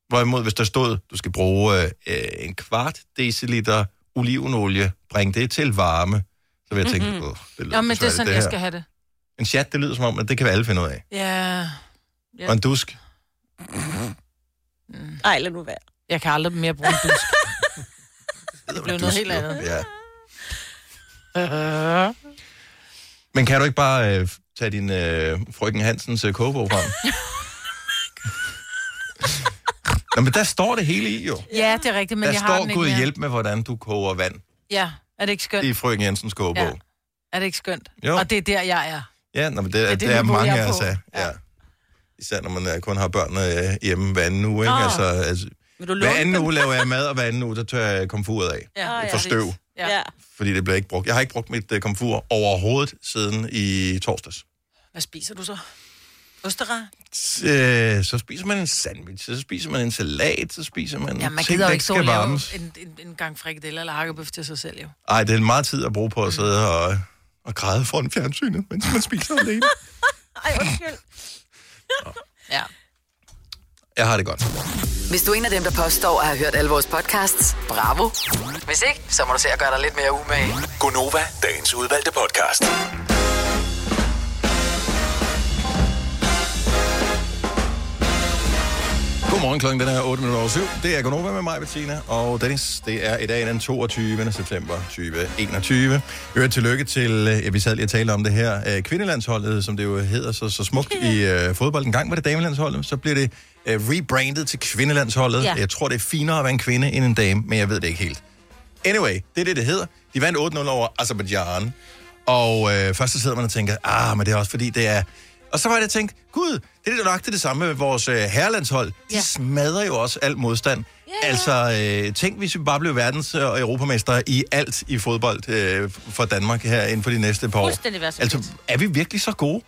Hvorimod, hvis der stod, du skal bruge øh, en kvart deciliter olivenolie, bring det til varme, så vil jeg tænke, mm-hmm. det lyder Ja, men det er sådan, jeg her." skal have det. En chat, det lyder som om, at det kan vi alle finde ud af. Ja. Ja. Og en dusk. Ej, lad nu være. Jeg kan aldrig mere bruge en dusk. Det blev noget helt andet. Ja. *laughs* Men kan du ikke bare øh, tage din øh, frøken Hansens øh, kogebog frem? *laughs* Nå, men der står det hele i, jo. Ja, det er rigtigt, men der jeg har den står, ikke Gud mere. hjælp med, hvordan du koger vand Ja, er det ikke skønt? i frøken Jensens kogebog. Ja. Er det ikke skønt? Jo. Og det er der, jeg er. Ja, nå, men det, er det, det er mange af os af. Ja. Især når man øh, kun har børnene øh, hjemme hver anden uge. Ikke? Åh. Altså, altså, Vil du hver anden dem? uge laver jeg mad, og hver anden uge, der tør jeg komfuret af. Ja, For støv, Ja. Ja. fordi det bliver ikke brugt. Jeg har ikke brugt mit uh, komfur overhovedet siden i torsdags. Hvad spiser du så? Osterer? S- øh, så spiser man en sandwich, så spiser man en salat, så spiser man Ja, man ting, gider der jo ikke og lave en, en, en gang frikadeller eller hakkebøf til sig selv, jo. Ej, det er meget tid at bruge på at sidde og, og græde foran fjernsynet, mens man spiser *laughs* alene. Ej, undskyld. *laughs* Ja. Jeg har det godt. Hvis du er en af dem, der påstår at have hørt alle vores podcasts, bravo. Hvis ikke, så må du se at gøre dig lidt mere umage. Gonova, dagens udvalgte podcast. Godmorgen, klokken den er 8 minutter over 7. Det er Gonova med mig, Bettina, og Dennis. Det er i dag den 22. september 2021. Øvrigt tillykke til, øh, ja, vi sad lige og talte om det her, øh, kvindelandsholdet, som det jo hedder så, så smukt i øh, fodbold. En gang var det damelandsholdet, så bliver det øh, rebrandet til kvindelandsholdet. Ja. Jeg tror, det er finere at være en kvinde end en dame, men jeg ved det ikke helt. Anyway, det er det, det hedder. De vandt 8-0 over Azerbaijan. Og øh, først så sidder man og tænker, ah, men det er også fordi, det er Og så var det, jeg tænkte, gud, det er jo nok det, det samme med vores øh, herrelandshold. De ja. smadrer jo også al modstand. Yeah. Altså, øh, tænk, hvis vi bare blev verdens- og europamestre i alt i fodbold øh, for Danmark her inden for de næste par år. Altså, er vi virkelig så gode?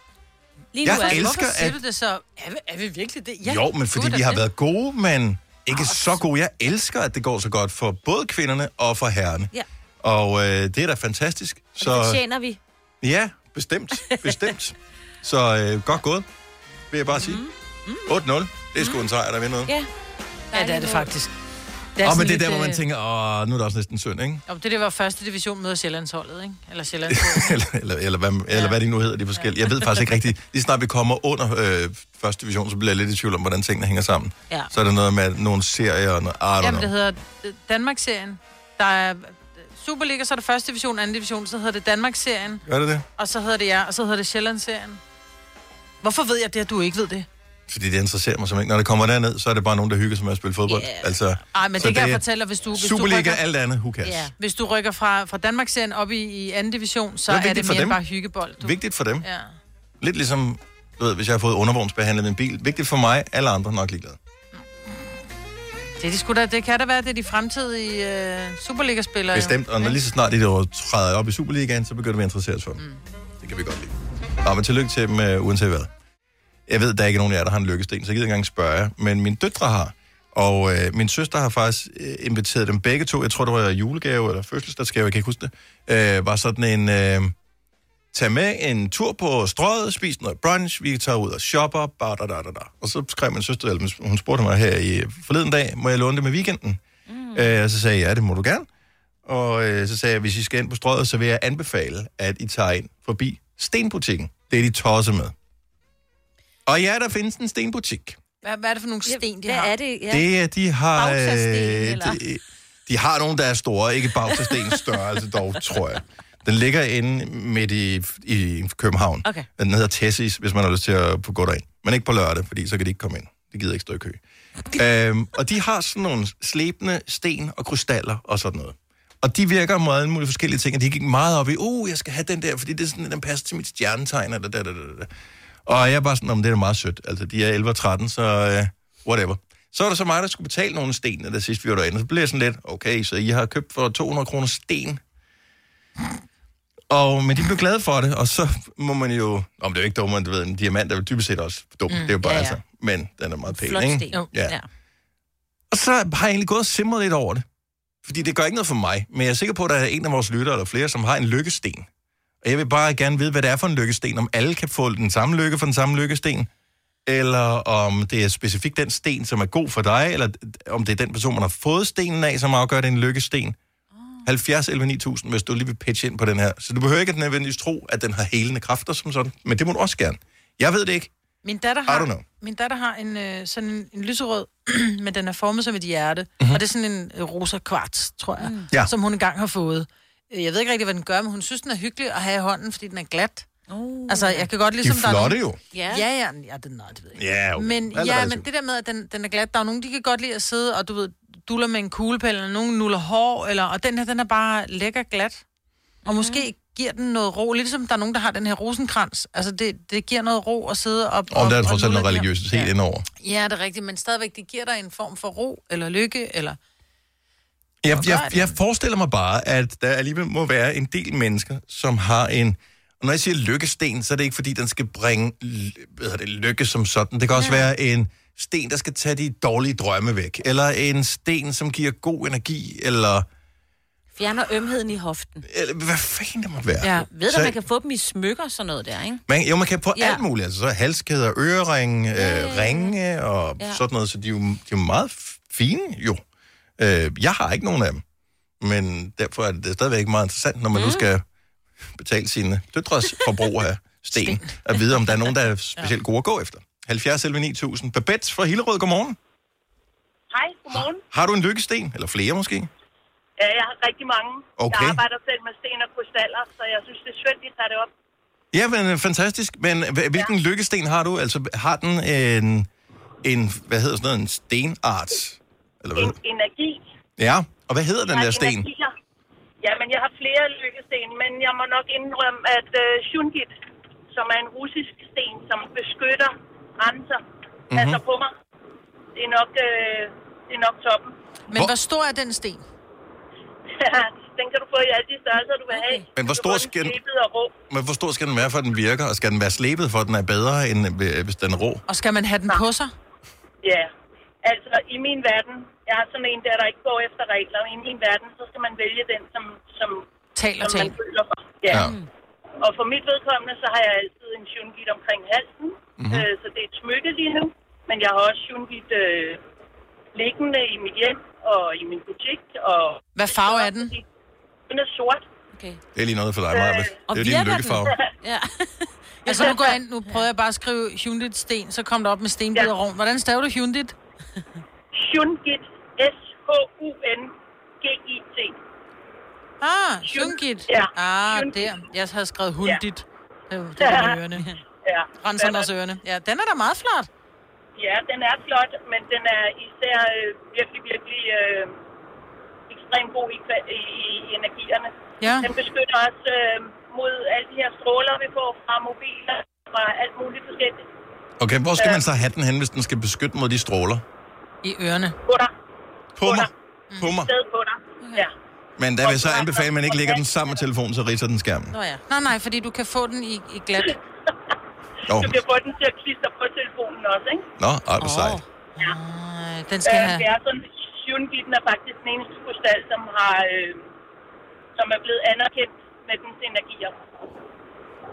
Lige jeg nu er det- elsker, Hvorfor siger at- du det så? Er vi, er vi virkelig det? Ja, jo, men fordi vi har det. været gode, men ikke så gode. Jeg elsker, at det går så godt for både kvinderne og for herrerne. Ja. Og øh, det er da fantastisk. Det Så fortjener vi. ja, bestemt. Bestemt. så øh, godt gået, vil jeg bare sige. Mm. 8-0. Det er sgu en sejr, der vinder noget. Ja. Ja, det er det faktisk. Det er og men det er der, hvor man øh, tænker, åh, nu er det også næsten synd, ikke? Jo, det der var første division møder Sjællandsholdet, ikke? Eller *laughs* Sjællandsholdet. eller, eller, eller, hvad, eller hvad de nu hedder, de forskellige. Jeg ved *laughs* faktisk ikke rigtigt. Lige snart vi kommer under øh, første division, så bliver jeg lidt i tvivl om, hvordan tingene hænger sammen. Ja. Så er det noget med nogle serier og noget, Jamen, know. det hedder øh, Danmarksserien. Der er øh, Superliga, så er der første division, anden division, så hedder det Danmarksserien, Gør det det? og så hedder det ja, og så hedder det Sjællandsserien. Hvorfor ved jeg det, at du ikke ved det? Fordi det interesserer mig simpelthen ikke. Når det kommer derned, så er det bare nogen, der hygger sig med at spille fodbold. Yeah. Altså, Ej, men så det kan jeg fortælle hvis du... Hvis Superliga, du rykker, alt andet, who cares? Ja. Hvis du rykker fra, fra Danmarksserien op i, i anden division, så Det er er, det mere dem. bare hyggebold. Du. Vigtigt for dem. Ja. Lidt ligesom, du ved, hvis jeg har fået undervognsbehandlet min bil. Vigtigt for mig, alle andre nok ligeglade. Det, er de sgu da, det kan da være, det er de fremtidige øh, Superliga-spillere. Bestemt. Og når lige så snart de der træder op i Superligaen, så begynder vi at interessere os for dem. Mm. Det kan vi godt lide. Nå, men tillykke til dem, uh, uanset hvad. Jeg ved, der er ikke nogen af jer, der har en lykkesten, så jeg gider ikke engang spørge jer. Men mine døtre har. Og øh, min søster har faktisk øh, inviteret dem begge to. Jeg tror, det var julegave eller fødselsdagsgave, jeg kan ikke huske det. Øh, var sådan en... Øh, tag med en tur på strøget, spis noget brunch, vi tager ud og shopper, da, da, da, da. Og så skrev min søster, eller hun spurgte mig her i forleden dag, må jeg låne det med weekenden? Mm. Øh, og så sagde jeg, ja, det må du gerne. Og øh, så sagde jeg, hvis I skal ind på strøget, så vil jeg anbefale, at I tager ind forbi stenbutikken. Det er de tosset med. Og ja, der findes en stenbutik. Hvad, hvad er det for nogle sten, de Hvad har? er det? Ja. Det er, de har... Bautasten, øh, eller? de, de har nogle, der er store. Ikke Bautasten størrelse dog, tror jeg. Den ligger inde midt i, i København. Okay. Den hedder Tessis, hvis man har lyst til at gå derind. Men ikke på lørdag, fordi så kan de ikke komme ind. De gider ikke stå i kø. øhm, og de har sådan nogle slebende sten og krystaller og sådan noget. Og de virker meget alle mulige forskellige ting, og de gik meget op i, uh, jeg skal have den der, fordi det er sådan, den passer til mit stjernetegn, eller da, da, da, da. Og jeg er bare sådan, om det er meget sødt. Altså, de er 11 og 13, så uh, whatever. Så var der så mig, der skulle betale nogle sten, da sidst vi var derinde. Så blev jeg sådan lidt, okay, så I har købt for 200 kroner sten. Og, men de blev glade for det, og så må man jo... Om det er jo ikke dummere, du ved, en diamant er jo dybest set også dum. Mm, det er jo bare, ja, ja, ja. altså... Men den er meget pæn, Flot ikke? sten. Jo. Ja. ja. Og så har jeg egentlig gået og simret lidt over det. Fordi det gør ikke noget for mig. Men jeg er sikker på, at der er en af vores lyttere eller flere, som har en lykkesten. Og jeg vil bare gerne vide, hvad det er for en lykkesten. Om alle kan få den samme lykke for den samme lykkesten. Eller om det er specifikt den sten, som er god for dig. Eller om det er den person, man har fået stenen af, som afgør, det en lykkesten. 70 11 9000, hvis du lige vil pitche ind på den her. Så du behøver ikke at nødvendigvis tro, at den har helende kræfter som sådan. Men det må du også gerne. Jeg ved det ikke. Min datter har, min datter har en, øh, sådan en, en lyserød, *clears throat* men den er formet som et hjerte. Mhm. Mm-hmm. Og det er sådan en øh, rosa kvarts, tror jeg, mm. Ja. som hun engang har fået. Øh, Jeg ved ikke rigtig, hvad den gør, men hun synes, den er hyggelig at have i hånden, fordi den er glat. Uh, Altså, jeg kan godt De ligesom... er der er flotte nogen- jo. ja. Ja, ja, ja, det, nej, det ved jeg ikke. Ja, okay. Men, er ja, men det der med, at den, den er glat, der er nogen, de kan godt lide at sidde, og du ved, duller med en kuglepæl, eller nogen nuller hår, eller, og den her, den er bare lækker glat. Og måske giver den noget ro, lidt ligesom der er nogen, der har den her rosenkrans. Altså, det, det giver noget ro at sidde op Og der er trods alt noget religiøsitet Ja. indover. Ja, det er rigtigt, men stadigvæk, det giver dig en form for ro, eller lykke, eller... Jeg, jeg, jeg forestiller mig bare, at der alligevel må være en del mennesker, som har en... Og når jeg siger lykkesten, så er det ikke, fordi den skal bringe hvad det, lykke som sådan. Det kan også være en sten, der skal tage de dårlige drømme væk. Eller en sten, som giver god energi. Eller, Fjerner ømheden i hoften. eller hvad fanden det måtte være. Ja, Ved du, man kan få dem i smykker sådan noget der, ikke? Man, jo, man kan få ja. Ja. alt muligt. Altså, så halskæder, øreringe, øh, ringe og ja. Ja. sådan noget. Så de er jo, de er jo meget fine, jo. Øh, jeg har ikke nogen af dem. Men derfor er det, stadigvæk meget interessant, når man mm. nu skal betale sine døtres forbrug af sten. At vide, om der er nogen, der er *laughs* specielt gode at gå efter. 70 11 9000. Babette fra Hillerød, godmorgen. Hej, godmorgen. Har du en lykkesten? Eller flere måske? Ja, jeg har rigtig mange. Okay. Jeg arbejder selv med sten og krystaller, så jeg synes, det er skønt, de tager det op. Ja, men øh, fantastisk. Men hv- hvilken ja. lykkesten har du? Altså, har den en, en hvad hedder sådan noget, en stenart? Eller hvad? En, energi. Ja, og hvad hedder den der sten? energier. Ja, men jeg har flere lykkesten, men jeg må nok indrømme, at uh, shungit, som er en russisk sten, som beskytter grænser. Mhm. Mm-hmm. Altså på mig. Det er nok, øh, det er nok toppen. Men hvor stor er den sten? *laughs* den kan du få i alle de størrelser, du vil have. Men hvor stor skal den- slebet og rå. Men hvor stor skal den være, for at den virker? Og skal den være slebet, for at den er bedre, end øh, hvis den er rå? Og skal man have den på sig? Ja, altså i min verden, jeg er sådan en der, der ikke går efter regler. I min verden, så skal man vælge den, som, som, Taler som man til. føler for. Ja. Ja. ja. Og for mit vedkommende, så har jeg altid en shungit omkring halsen. Mhm. Mm-hmm. Øh, så det er et smykke lige nu. Men jeg har også shungit øh, liggende i mit hjem og i min butik. Og Hvad farve er den? Den er sort. Okay. Det er lige noget for dig, Maja. Det Og er din lykkefarve. *laughs* Ja. Altså nu går jeg ind, nu prøver jeg bare at skrive Hyundai sten, så kom der op med stenbid og rovn. Hvordan staver du Hyundai? Shungit. S-H-U-N-G-I-T. Ah, Hyundai. Ja. Ah, der. Jeg havde skrevet Hundit. Det var det var ørerne. Ja. Renserne ørerne. Ja, den er da meget flot. Ja, den er flot, men den er især øh, virkelig, virkelig øh, ekstremt god i, i, i energierne. Ja. Den beskytter os øh, mod alle de her stråler, vi får fra mobiler, fra alt muligt forskelligt. Okay, hvor skal man så have den hen, hvis den skal beskytte mod de stråler? I ørerne. På dig. På mig? På mig? Sted på dig. Ja. Men der vil jeg så anbefale, at man ikke lægger den sammen med telefonen, så ridser den skærmen. Nå ja. Nej, nej, fordi du kan få den i, i glat. *laughs* Jo. Du kan få den til at klistre på telefonen også, ikke? Nå, ej, hvor sejt. Ja. Den skal Øh, have... det er sådan, Hyundai er faktisk den eneste krystal, som har, øh, som er blevet anerkendt med dens energier.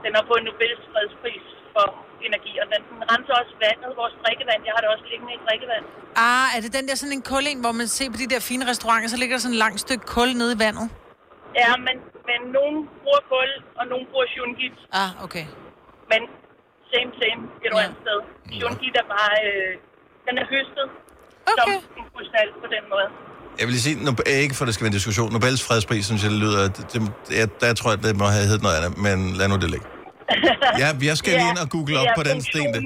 Den har fået Nobels fredspris for energier. Den, den renser også vandet, vores drikkevand. Jeg har det også liggende i drikkevand. Ah, er det den der sådan en kul en, hvor man ser på de der fine restauranter, så ligger der sådan en langt stykke kul nede i vandet? Ja, men, men nogen bruger kul, og nogen bruger Hyundai. Ah, okay. Men same, same, et eller andet sted. Hyundai er bare, øh, den er høstet okay. som en krystal på den måde. Jeg vil lige sige, ikke for det skal være en diskussion, Nobels fredspris, synes jeg, det lyder, det, det, jeg, der tror jeg, det må have heddet noget andet, men lad nu det ligge. Ja, jeg *laughs* skal lige ind og google det op er på den sten. Der.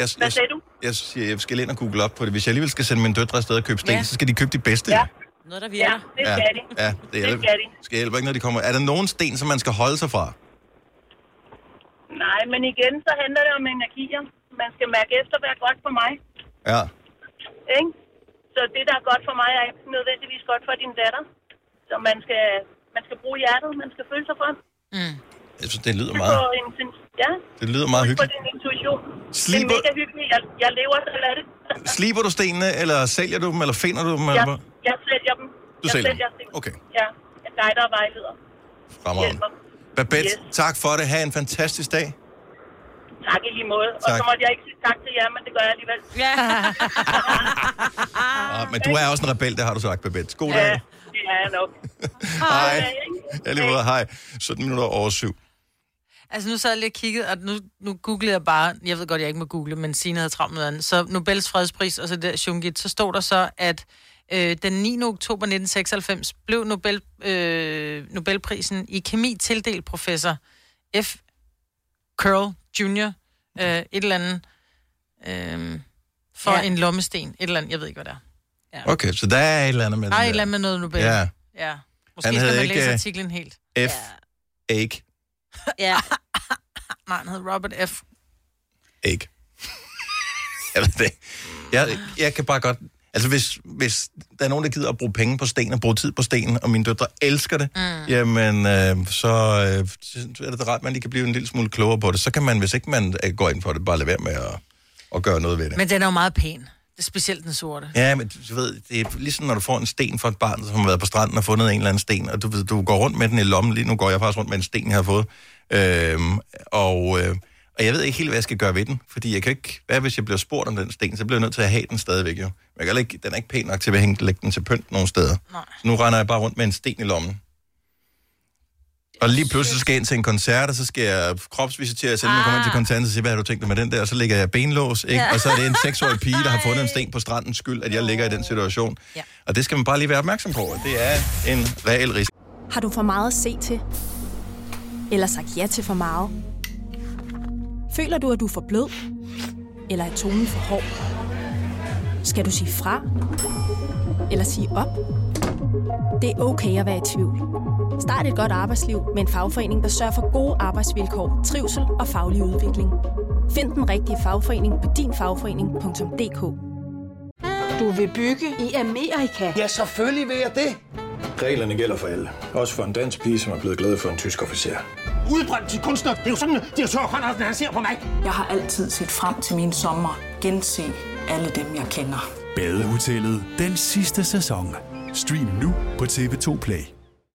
Jeg, Hvad jeg, sagde du? jeg, siger, jeg skal lige ind og google op på det. Hvis jeg alligevel skal sende mine døtre afsted og købe sten, Ja. så skal de købe de bedste. Ja. Noget, der Ja, virker. det ja, skal de. ja det, Det hjælper, skal de. skal hjælpe ikke, når de kommer. Er der nogen sten, som man skal holde sig fra? Nej, men igen, så handler det om energier. Man skal mærke efter, hvad er godt for mig. Ja. Ikke? Så det, der er godt for mig, er ikke nødvendigvis godt for din datter. Så man skal, man skal bruge hjertet, man skal føle sig frem. Jeg synes, det lyder På meget, en, ja, det lyder meget på hyggeligt. din intuition. Sliber- Det er mega hyggeligt. Jeg, jeg lever selv af det. *laughs* Sliber du stenene, eller sælger du dem, eller finder du dem? jeg, Eller? jeg sælger dem. Du jeg sælger dem? stenene. Okay. Ja, jeg guider og vejleder. Fremragende. Babette, Yes. tak for det. Ha' en fantastisk dag. Tak i lige måde. Og Tak. så måtte jeg ikke sige tak til jer, men det gør jeg alligevel. Ja. *laughs* Ah, men du er også en rebel, det har du sagt, Babette. God Ja, dag. det er jeg nok. *laughs* Hej. ikke? Jeg lige måde, hej. 17 minutter over syv. Altså, nu sad jeg lige og kiggede, og nu, nu googlede jeg bare, jeg ved godt, jeg ikke må google, men Signe havde travlt med andet. Så Nobels fredspris, og så der Shungit, så stod der så, at øh, den 9. oktober 1996 blev Nobel, øh, Nobelprisen i kemi tildelt professor F. Curl Jr. Øh, et eller andet øh, for Ja. ja. en lommesten. Et eller andet, jeg ved ikke, hvad det er. Okay, så der er et eller andet med Der er et eller andet med noget Nobel. Ja. ja. Måske Han skal man ikke, læse øh, artiklen helt. F. Egg. Ja. *laughs* Nej, han hed Robert F. Egg. jeg ved det ikke. Jeg, jeg kan bare godt... Altså, hvis, hvis der er nogen, der gider at bruge penge på sten og bruge tid på sten, og mine døtre elsker det, mm. jamen, øh, så, øh, så er det da rart, at man lige kan blive en lille smule klogere på det. Så kan man, hvis ikke man øh, går ind for det, bare lade være med at, at gøre noget ved det. Men den er jo meget pæn. Det er specielt den sorte. Ja, men du ved, det er ligesom når du får en sten fra et barn, som har været på stranden og fundet en eller anden sten, og du, ved, du går rundt med den i lommen. Lige nu går jeg faktisk rundt med en sten, jeg har fået. Øhm, og, øh, og jeg ved ikke helt, hvad jeg skal gøre ved den, fordi jeg kan ikke... Hvad hvis jeg bliver spurgt om den sten, så bliver jeg nødt til at have den stadigvæk, jo. Men jeg kan ikke, den er ikke pæn nok til at hænge, lægge den til pynt nogle steder. Nej. Så nu render jeg bare rundt med en sten i lommen. Og lige pludselig skal jeg ind til en koncert, og så skal jeg kropsvisitere, selvom jeg kommer ind til koncerten, og siger, hvad har du tænkt dig med den der? Og så ligger jeg benlås, ikke? Ja. Og så er det en seksårig pige, der har *laughs* fundet en sten på strandens skyld, at jeg ligger i den situation. Ja. Og det skal man bare lige være opmærksom på. at Det er en reel risiko. Har du for meget at se til? Eller sagt ja til for meget? Føler du, at du er for blød? Eller er tonen for hård? Skal du sige fra? Eller sige op? Det er okay at være i tvivl. Start et godt arbejdsliv med en fagforening, der sørger for gode arbejdsvilkår, trivsel og faglig udvikling. Find den rigtige fagforening på dinfagforening.dk Du vil bygge i Amerika? Ja, selvfølgelig vil jeg det. Reglerne gælder for alle. Også for en dansk pige, som er blevet glad for en tysk officer. Udbrændt til kunstner. Det er jo sådan, at direktør Conradsen, han ser på mig. Jeg har altid set frem til min sommer. Gense alle dem, jeg kender. Badehotellet den sidste sæson. Stream nu på TV2 Play.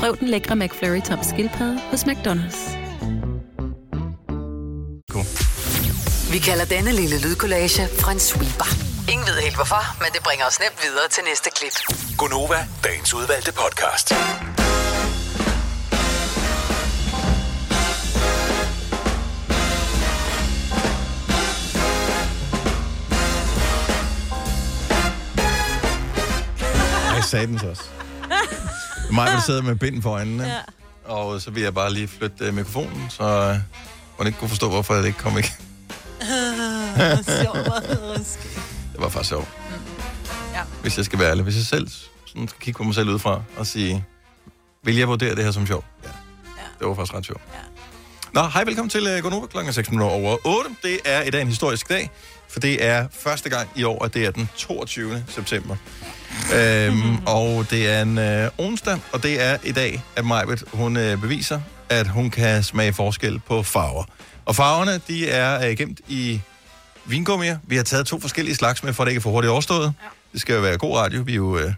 Prøv den lækre McFlurry tom skildpadde hos McDonald's. Vi kalder denne lille lydkollage en sweeper. Ingen ved helt hvorfor, men det bringer os nemt videre til næste klip. Gonova, dagens udvalgte podcast. Jeg sagde den så også. Mig vil sidde med bind for øjnene. Ja. Og så vil jeg bare lige flytte uh, mikrofonen, så uh, man ikke kunne forstå, hvorfor det ikke kom ikke. *laughs* Det var faktisk sjovt. Ja. Hvis jeg skal være ærlig. Hvis jeg selv sådan skal kigge på mig selv udefra og sige, vil jeg vurdere det her som sjovt? Ja. Det var faktisk ret sjovt. Ja. Nå, hej, velkommen til uh, Gonova klokken 6 minutter over 8. Det er i dag en historisk dag, for det er første gang i år, at det er den 22. september. Øhm, og det er en øh, onsdag, og det er i dag, at Majbet, hun øh, beviser, at hun kan smage forskel på farver. Og farverne, de er øh, gemt i vingummier. Vi har taget to forskellige slags med, for at det ikke er for hurtigt overstået. Ja. Det skal jo være god radio. Vi er jo øh,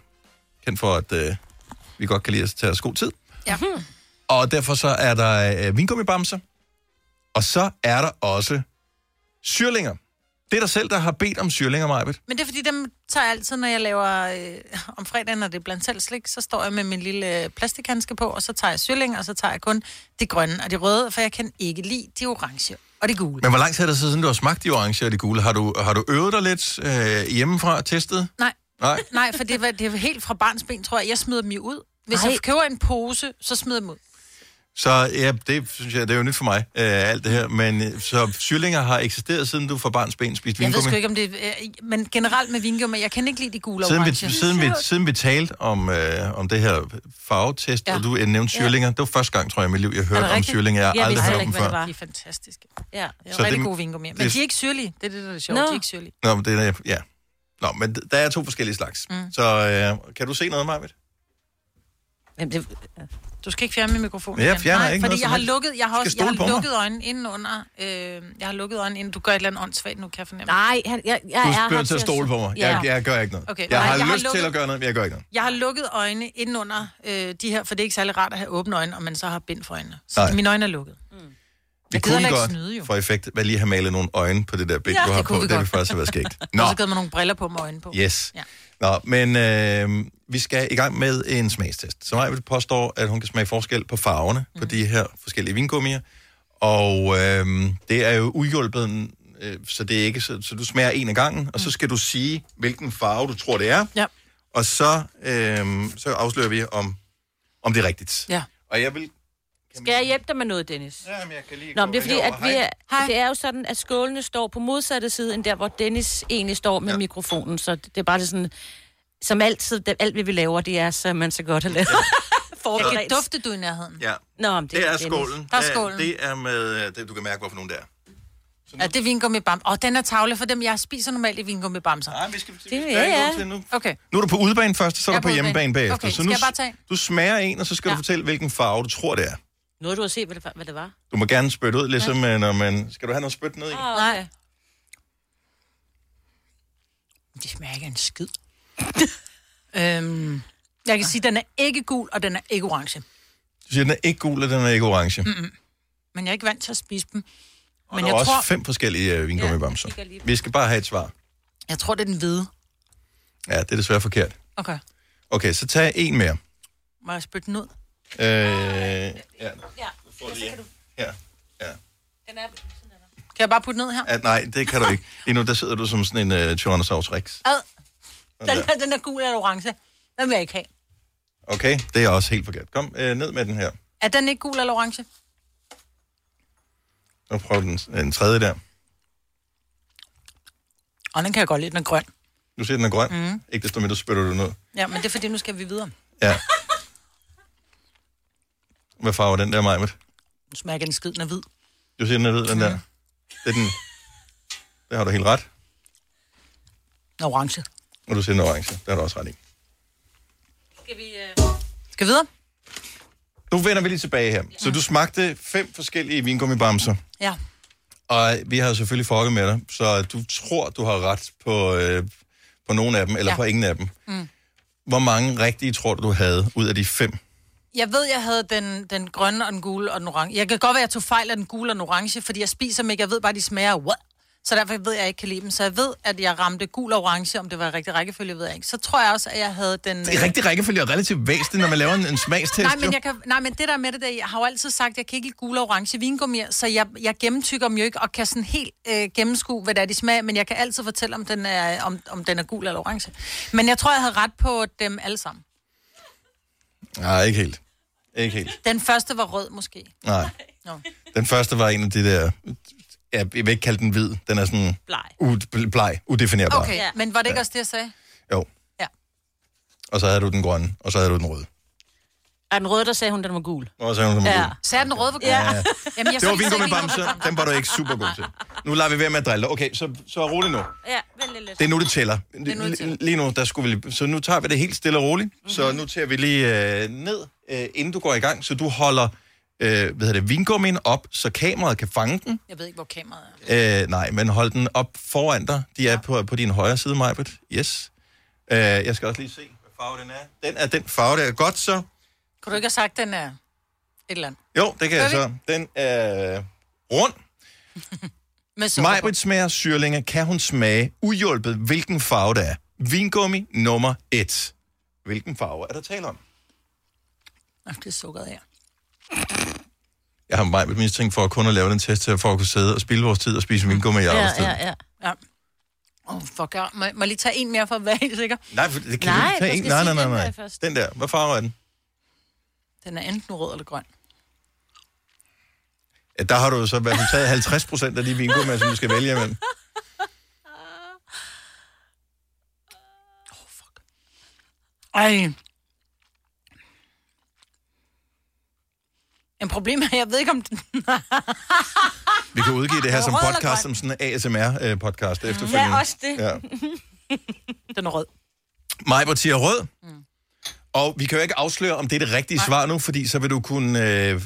kendt for, at øh, vi godt kan lide at tage os god tid. Ja. Og derfor så er der øh, vingummibamser. Og så er der også syrlinger. Det er dig selv, der har bedt om syrlinger, Majbet. Men det er fordi, dem tager jeg altid, når jeg laver øh, om fredagen, når det er blandt selv slik, så står jeg med min lille øh, plastikhandske på, og så tager jeg syrling, og så tager jeg kun det grønne og det røde, for jeg kan ikke lide de orange og de gule. Men hvor lang tid er det så siden, du har smagt de orange og de gule? Har du, har du øvet dig lidt øh, hjemmefra og testet? Nej. Nej. Nej, for det var, det var helt fra barns ben, tror jeg. Jeg smider dem jo ud. Hvis Ej. jeg køber en pose, så smider jeg dem ud. Så ja, det synes jeg, det er jo nyt for mig, øh, alt det her. Men øh, så syrlinger har eksisteret, siden du fra barns ben spiste Jeg ved vingummi? sgu ikke, om det øh, Men generelt med vingummi, jeg kan ikke lide de gule og Siden vi, siden, vi, siden vi talte om, øh, om det her farvetest, ja. Ja. og du nævnte syrlinger, det var første gang, tror jeg, i mit liv, jeg hørte om syrlinger. Jeg har aldrig hørt om dem før. De er fantastiske. Ja. Det er Så rigtig det- gode vingummi. Men det- de er ikke syrlige. Det er det, der er det sjove. Nå. De er ikke syrlige. Nå, men det er, ja. Nå, men der er to forskellige slags. Mm. Så øh, kan du se noget, Marvitt? Jamen, det, Du skal ikke fjerne min mikrofon. Men jeg fjerner Nej, ikke fordi noget jeg har lukket, jeg har, også, jeg har lukket øjnene inden under. Øh, jeg har lukket øjnene inden. Du gør et eller andet åndssvagt nu, kan jeg fornemme. nej, han, jeg, jeg Du er er her nødt til at stole på mig. Ja. Jeg, jeg gør ikke noget. Okay, jeg nej, har jeg har lyst til lukket- at gøre noget, men jeg gør ikke noget. Jeg har lukket øjne inden under øh, de her, for det er ikke særlig rart at have åbne øjne, og man så har bind for øjnene. Så Nej. mine øjne er lukket. Vi Jeg gider kunne ikke godt snyde, jo. for effekt hvad lige have malet nogle øjne på det der bæk, Ja, du har det på. kunne vi Det vil godt. faktisk have været skægt. Nå. Og så givet mig nogle briller på med øjne på. yes. Ja. Nå, men øh, vi skal i gang med en smagstest. Så Maja påstår, at hun kan smage forskel på farverne mm. på de her forskellige vingummier. Og øh, det er jo uhjulpet, øh, så det er ikke så, så du smager en af gangen, og så skal du sige, hvilken farve du tror, det er. Ja. Og så, øh, så afslører vi, om, om det er rigtigt. Ja. Og jeg vil... Skal jeg hjælpe dig med noget, Dennis? Jamen, jeg kan lige Nå, men det er fordi, at vi er, Hej. det er jo sådan, at skålene står på modsatte side, end der, hvor Dennis egentlig står med ja. mikrofonen. Så det er bare det sådan, som altid, det, alt hvad vi laver, det er, så man så godt har lavet. *laughs* Jeg kan dufte du i nærheden. Ja. Nå, men det, Det er Dennis. skålen. Der er Det skålen. Det er med... øh, Det, du kan mærke, hvorfor nogen det er. Ja, det er vingummi bam. Og den er tavle for dem, jeg spiser normalt i vingummi bamser. Nej, vi skal, Det, ja, ja. til nu. Okay. Nu er du på udebane først, så er Jeg du er på på hjemmebane bagefter. Okay, så skal nu, jeg bare tage? Du smager en, og så skal ja. du fortælle, hvilken farve du tror, det er. Nu har du at se, hvad det, hvad det var. Du må gerne spytte ud, ligesom ja. når man... Skal du have noget spyt ned i? Oh, Nej. De smager ikke af en skid. *laughs* øhm, jeg kan sige, at den er ikke gul, og den er ikke orange. Du siger, den er ikke gul, og den er ikke orange. Mm. Mm-mm. Men jeg er ikke vant til at spise dem. Og Men der er jeg også tror, fem forskellige uh, vingummibamser. lige. Vi skal bare have et svar. jeg tror, det er den hvide. Ja, det er desværre forkert. Okay. Okay, så tag en mere. Må jeg spytte den ud? Øh, ja. Ja, får lige her. Ja. Den er... Kan jeg bare putte ned her? At, nej, det kan du ikke. Lige nu, der sidder du som sådan en uh, Tyrannosaurus Rex. Ad. Den, der. er, den er gul eller orange. Den vil jeg ikke have. Okay, det er også helt forkert. Kom uh, ned med den her. Er den ikke gul eller orange? Og prøv den, den tredje der. Og den kan jeg godt lide, den er grøn. Du siger, den er grøn. Mhm. Ikke desto mindre spytter du ned. Ja, men det er fordi, nu skal vi videre. Ja. *laughs* Hvad farve er den der, Majmet? Nu smager den skid, den er hvid. Du siger, den er hvid, den der. Det er den. Det har du helt ret. Den er orange. Og du siger, den er orange. Det har du også ret i. Skal vi... Uh... Skal vi videre? Nu vender vi lige tilbage her. Så du smagte fem forskellige vingummibamser. Ja. Og vi har jo selvfølgelig fucket med dig, så du tror, du har ret på, øh, på nogle af dem, eller Ja. ja. på ingen af dem. Mm. Hvor mange rigtige tror du, du havde ud af de fem? Jeg ved, jeg havde den, den grønne og den gule og den orange. Jeg kan godt være, jeg tog fejl af den gule og den orange, fordi jeg spiser dem ikke. Jeg ved bare, de smager what? Så derfor ved jeg, jeg ikke kan lide dem. Så jeg ved, at jeg ramte gul og orange, om det var rigtig rækkefølge, ved jeg ikke. Så tror jeg også, at jeg havde den... Det er rigtig rækkefølge og relativt væsentligt, når man laver en, en smagstest. Nej, men, jeg kan, nej, men det der med det der, jeg har jo altid sagt, at jeg kan ikke lide gule og orange vingummier, så jeg, jeg gennemtykker dem jo ikke, og kan sådan helt øh, gennemskue, hvad det er, de smager, men jeg kan altid fortælle, om den, er, om, om den er gul eller orange. Men jeg tror, jeg havde ret på dem alle sammen. Nej, ikke helt. Ikke helt. Den første var rød, måske. Nej. Nå. Den første var en af de der... Ja, jeg vil ikke kalde den hvid. Den er sådan... Bleg. U- bleg, udefinerbar. Okay, ja. men var det ikke også det, jeg sagde? Jo. Ja. Og så havde du den grønne, og så havde du den røde. Er den røde, der sagde hun, den var gul? Og så havde du den Ja. gule. Sagde den røde var gul? Ja. Ja. Jamen, jeg Det var sagde vingummi ikke bamse. Den var du ikke super god til. Nu lader vi være med at drille. Okay, så, så rolig nu. Ja, vent lidt. Det er nu, det tæller. er nu, det tæller. Lige nu, der skulle vi. Så nu tager vi det helt stille og roligt. Mm-hmm. Så nu tager vi lige øh, ned, øh, inden du går i gang. Så du holder øh, hvad hedder det, vingummien op, så kameraet kan fange den. Jeg ved ikke, hvor kameraet er. Øh, nej, men hold den op foran dig. De er på, på din højre side, Majbert. Yes. Øh, jeg skal også lige se, hvad farve den er. Den er den farve, der er godt så. Kunne du ikke have sagt, den er et eller andet? Jo, det kan jeg Gør så. Den er rund. *laughs* Med. Majbrit smager syrlinge. Kan hun smage uhjulpet, hvilken farve det er? Vingummi nummer et. Hvilken farve er der tale om? Nå, det er sukkeret her. Jeg har Majbrit mistænkt for at kun at lave den test her, for at kunne sidde og spille vores tid og spise vingummi i arbejdstid. ja. ja. Åh, oh, fuck, jeg må, må jeg lige tage en mere for at være helt sikker? Nej, for det kan Nej, du ikke tage en. Nej, nej, nej, den der nej. Den der. Hvad farve er den? Den er enten rød eller grøn. Ja, der har du jo så i hvert fald taget 50 procent af de vingummi, som du skal vælge imellem. Ej. En problem er, jeg ved ikke om den... Vi kan udgive det her som Rød eller podcast, som sådan en ASMR-podcast efterfølgende. Ja, også det. Ja. Den er rød. Majbert siger rød. Mm. Og vi kan jo ikke afsløre, om det er det rigtige Nej. svar nu, fordi så vil du kunne øh,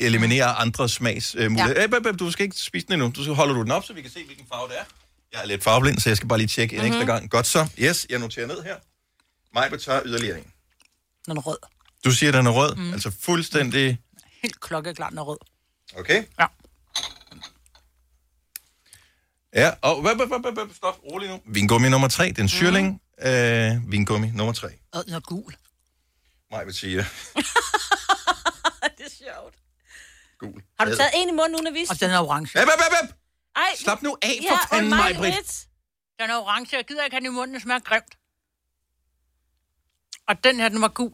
eliminere andre smags øh, muligheder. Ja. Ja. du skal ikke spise den endnu. Du skal holder du den op, så vi kan se, hvilken farve det er. Jeg er lidt farveblind, så jeg skal bare lige tjekke en Mhm. ekstra gang. Godt så. Yes, jeg noterer ned her. Majbert tager yderligere en. Den er rød. Du siger, den er rød. Mm. Altså fuldstændig... Helt klokkeklart, den er rød. Okay. Ja. Ja, og hvad, hvad, hvad, hvad, stop, rolig nu. Vingummi nummer tre, det er en syrling. Mm. Øh, vingummi nummer tre. Og den er gul. Maj vil sige, *laughs* det er sjovt. Gul. Har du taget en i munden, uden at vise? Og den er orange. Æb, æb, æb, æb. Ej, Slap nu af ja, for fanden, og Maj, mig Britt. Den er orange, jeg gider ikke have den i munden, den smager grimt. Og den her, den var gul.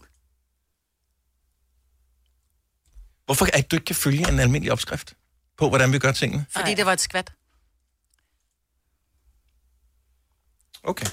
Hvorfor er du ikke kan følge en almindelig opskrift på, hvordan vi gør tingene? Fordi Ej. det var et skvat. Okay.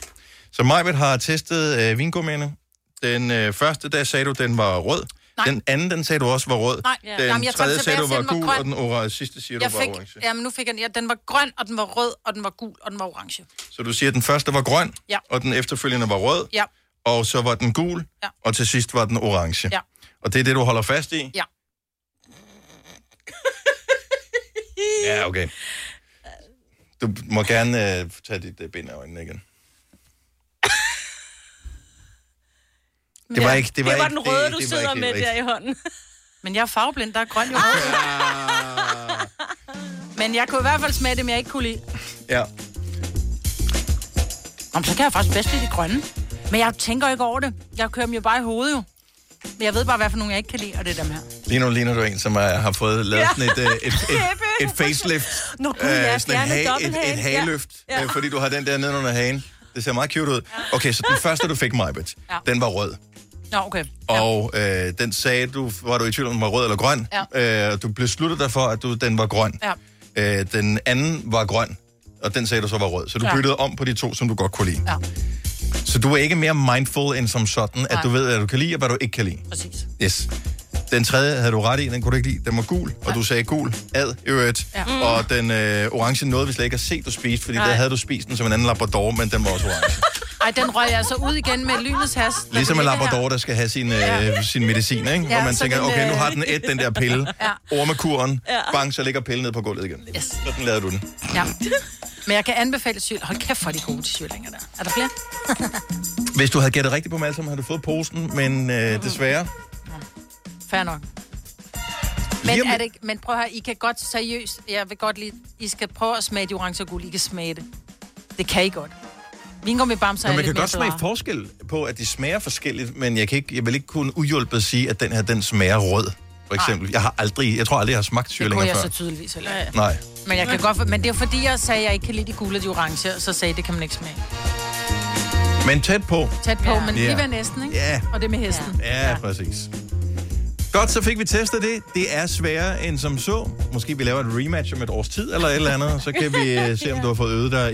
Så Majbet har testet øh, vingummierne. Den øh, første, der sagde du, den var rød. Nej. Den anden, den sagde du også var rød. Nej. Den Ja. Jamen, jeg tredje den sagde du var den gul, var og den orange, sidste siger Jeg du var fik, orange. jamen, nu fik jeg den. Ja, den var grøn, og den var rød, og den var gul, og den var orange. Så du siger, at den første var grøn, Ja. og den efterfølgende var rød, Ja. og så var den gul, Ja. og til sidst var den orange. Ja. Og det er det, du holder fast i? Ja. *laughs* Ja, okay. Du må gerne øh, tage dit øh, bind af øjnene igen. Det var ikke... Det var, det var ikke, den røde, det, du det sidder ikke med der i hånden. *laughs* Men jeg er farveblind, der er grøn jo rød. Men jeg kunne i hvert fald smage dem, jeg ikke kunne lide. Ja. Om så kan jeg faktisk bedst lide de grønne. Men jeg tænker ikke over det. Jeg kører dem jo bare i hovedet jo. Men jeg ved bare, hvad for nogle jeg ikke kan lide, og det er dem her. Lige nu ligner du en, som er, har fået lavet Ja. sådan et, øh, et, et, *laughs* et facelift. Nå, gud, ja, sådan en fjernet ha- et, et hageløft, Ja. ja. Ja. øh, fordi du har den der nede under hagen. Det ser meget cute ud. Okay, så den første, du fik, Majbet, Ja. den var rød. Nå, okay. Og øh, den sagde du, var du i tvivl om, den var rød eller grøn. Ja. Øh, du besluttede dig for, at du, den var grøn. Ja. Øh, den anden var grøn, og den sagde du så var rød. Så du Ja. byttede om på de to, som du godt kunne lide. Ja. Så du er ikke mere mindful end som sådan, at Nej. du ved, hvad du kan lide, og hvad du ikke kan lide. Præcis. Yes. Den tredje havde du ret i, den kunne du ikke lide. Den var gul, og du sagde gul, ad, øvrigt. Ja. Ja. Og den øh, orange nåede vi slet ikke at se, du spiste, fordi Nej. der havde du spist den som en anden labrador, men den var også orange. *laughs* Ej, den røg jeg altså ud igen med lynets hast. Ligesom en labrador, der skal have sin, øh, Ja. sin medicin, ikke? Ja, Hvor man tænker, den, okay, nu øh, har den et, den der pille. Ja. Ormekuren. Ja. Bang, så ligger pillen ned på gulvet igen. Yes. Sådan lavede du den. her. Ja. Men jeg kan anbefale syl. Hold kæft, for de gode til syrlinger der. Er der flere? *laughs* Hvis du havde gættet rigtigt på dem alle sammen, havde du fået posen, men øh, desværre... Fair nok. Men, er det, ikke- men prøv høre, I kan godt seriøst, jeg vil godt lige, I skal prøve at smage de orange og guld, I kan smage det. Det kan I godt. Vingummi bamser er man kan godt smage bedre. forskel på, at de smager forskelligt, men jeg, kan ikke, jeg vil ikke kunne uhjulpet sige, at den her, den smager rød, for eksempel. Jeg har aldrig, jeg tror aldrig, jeg har smagt Det syrlinger kunne jeg før. så tydeligvis heller ikke. Nej. Men jeg kan godt, men det er fordi, jeg sagde, at jeg ikke kan lide de gule og de orange, så sagde det kan man ikke smage. Men tæt på. Tæt på, Ja. men lige ved næsten, ikke? Ja. Og det med hesten. Ja, ja, præcis. Godt, så fik vi testet det. Det er sværere end som så. Måske vi laver et rematch om et års tid eller et eller andet. Så kan vi øh, se, om *laughs* du har fået øvet dig.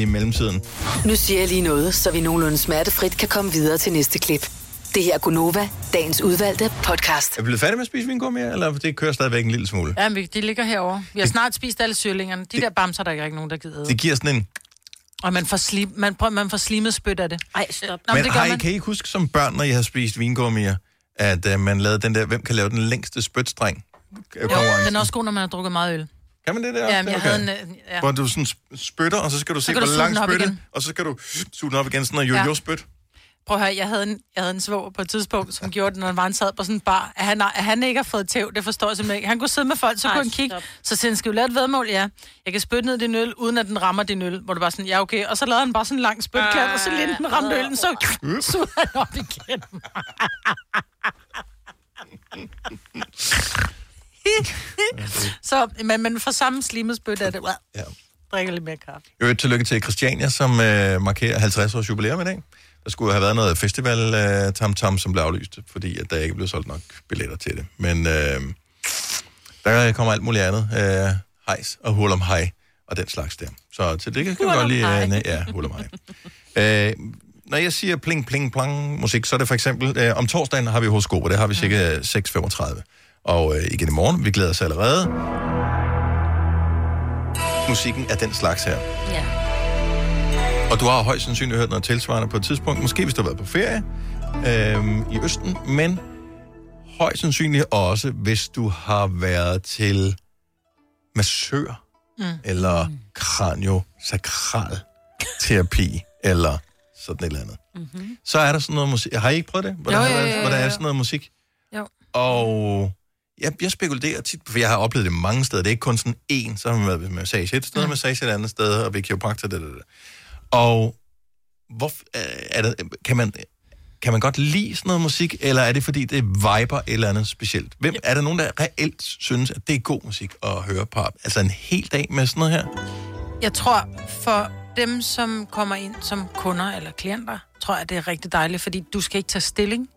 I mellemtiden. Nu siger jeg lige noget, så vi nogenlunde smertefrit kan komme videre til næste klip. Det her er Gunova, dagens udvalgte podcast. Er vi blevet færdige med at spise vingummi, eller det kører stadigvæk en lille smule? Ja, men de ligger herovre. Vi har snart spist alle syrlingerne. De der bamser, der er ikke nogen, der gider. Det giver sådan en... Og man får, slim, man, prøver, man får slimet spyt af det. Ej, stop. Nå, Men, men det gør har I, man. kan I huske som børn, når I har spist vingummier, at uh, man lavede den der, hvem kan lave den længste spytstreng? Jo, den er også god, når man har drukket meget øl. Kan man det der? Ja, men jeg havde en... øh, Ja. Hvor du sådan sp- spytter, og så skal du se, kan hvor du langt spytte, og så skal du suge den op igen, sådan noget Ja. jojo-spyt. Prøv at høre, jeg havde en, jeg havde en svoger på et tidspunkt, som gjorde det, når han var han sad på sådan en bar. At han, at han ikke har fået tæv, det forstår jeg simpelthen ikke. Han kunne sidde med folk, så Ej, kunne han kigge. Så siger han, skal vi lave et vedmål? Ja. Jeg kan spytte ned i din øl, uden at den rammer din øl. Hvor det bare sådan, ja okay. Og så lavede han bare sådan en lang spytklat, og så lige den ramte øllen, så sugede han op igen. *laughs* *laughs* så, men, men for samme slimet spyt er det, ja. drikker lidt mere kaffe. Jo, tillykke til Christiania, som øh, markerer 50 års jubilæum i dag. Der skulle have været noget festival øh, tam tam som blev aflyst, fordi at der ikke blev solgt nok billetter til det. Men øh, der kommer alt muligt andet. Øh, hejs og hul om hej og den slags der. Så til det kan vi godt lide... Øh, næ- ja, hul om hej. øh, når jeg siger pling, pling, plang musik, så er det for eksempel... Øh, om torsdagen har vi horoskoper, det har vi cirka 6.35. Og øh, igen i morgen, vi glæder os allerede. Musikken er den slags her. Ja. Og du har højst sandsynligt hørt noget tilsvarende på et tidspunkt. Måske hvis du har været på ferie øhm, i Østen, men højst sandsynligt også, hvis du har været til massør, Mm. eller kraniosakral terapi, eller sådan et eller andet. Mm-hmm. Så er der sådan noget musik. Har I ikke prøvet det? Hvor, Jo, jo, jo, jo, hvor der er jo. sådan noget musik? Jo. Og jeg, jeg spekulerer tit, for jeg har oplevet det mange steder. Det er ikke kun sådan én, så har man været ved massage et sted, mm. massage et andet sted, og ved kiropraktor, det, det, det. Og hvor, øh, er det, kan, man, kan man godt lide sådan noget musik, eller er det fordi, det viber et eller andet specielt? Hvem, er der nogen, der reelt synes, at det er god musik at høre på? Altså en hel dag med sådan noget her? Jeg tror, for dem, som kommer ind som kunder eller klienter, tror jeg, det er rigtig dejligt, fordi du skal ikke tage stilling.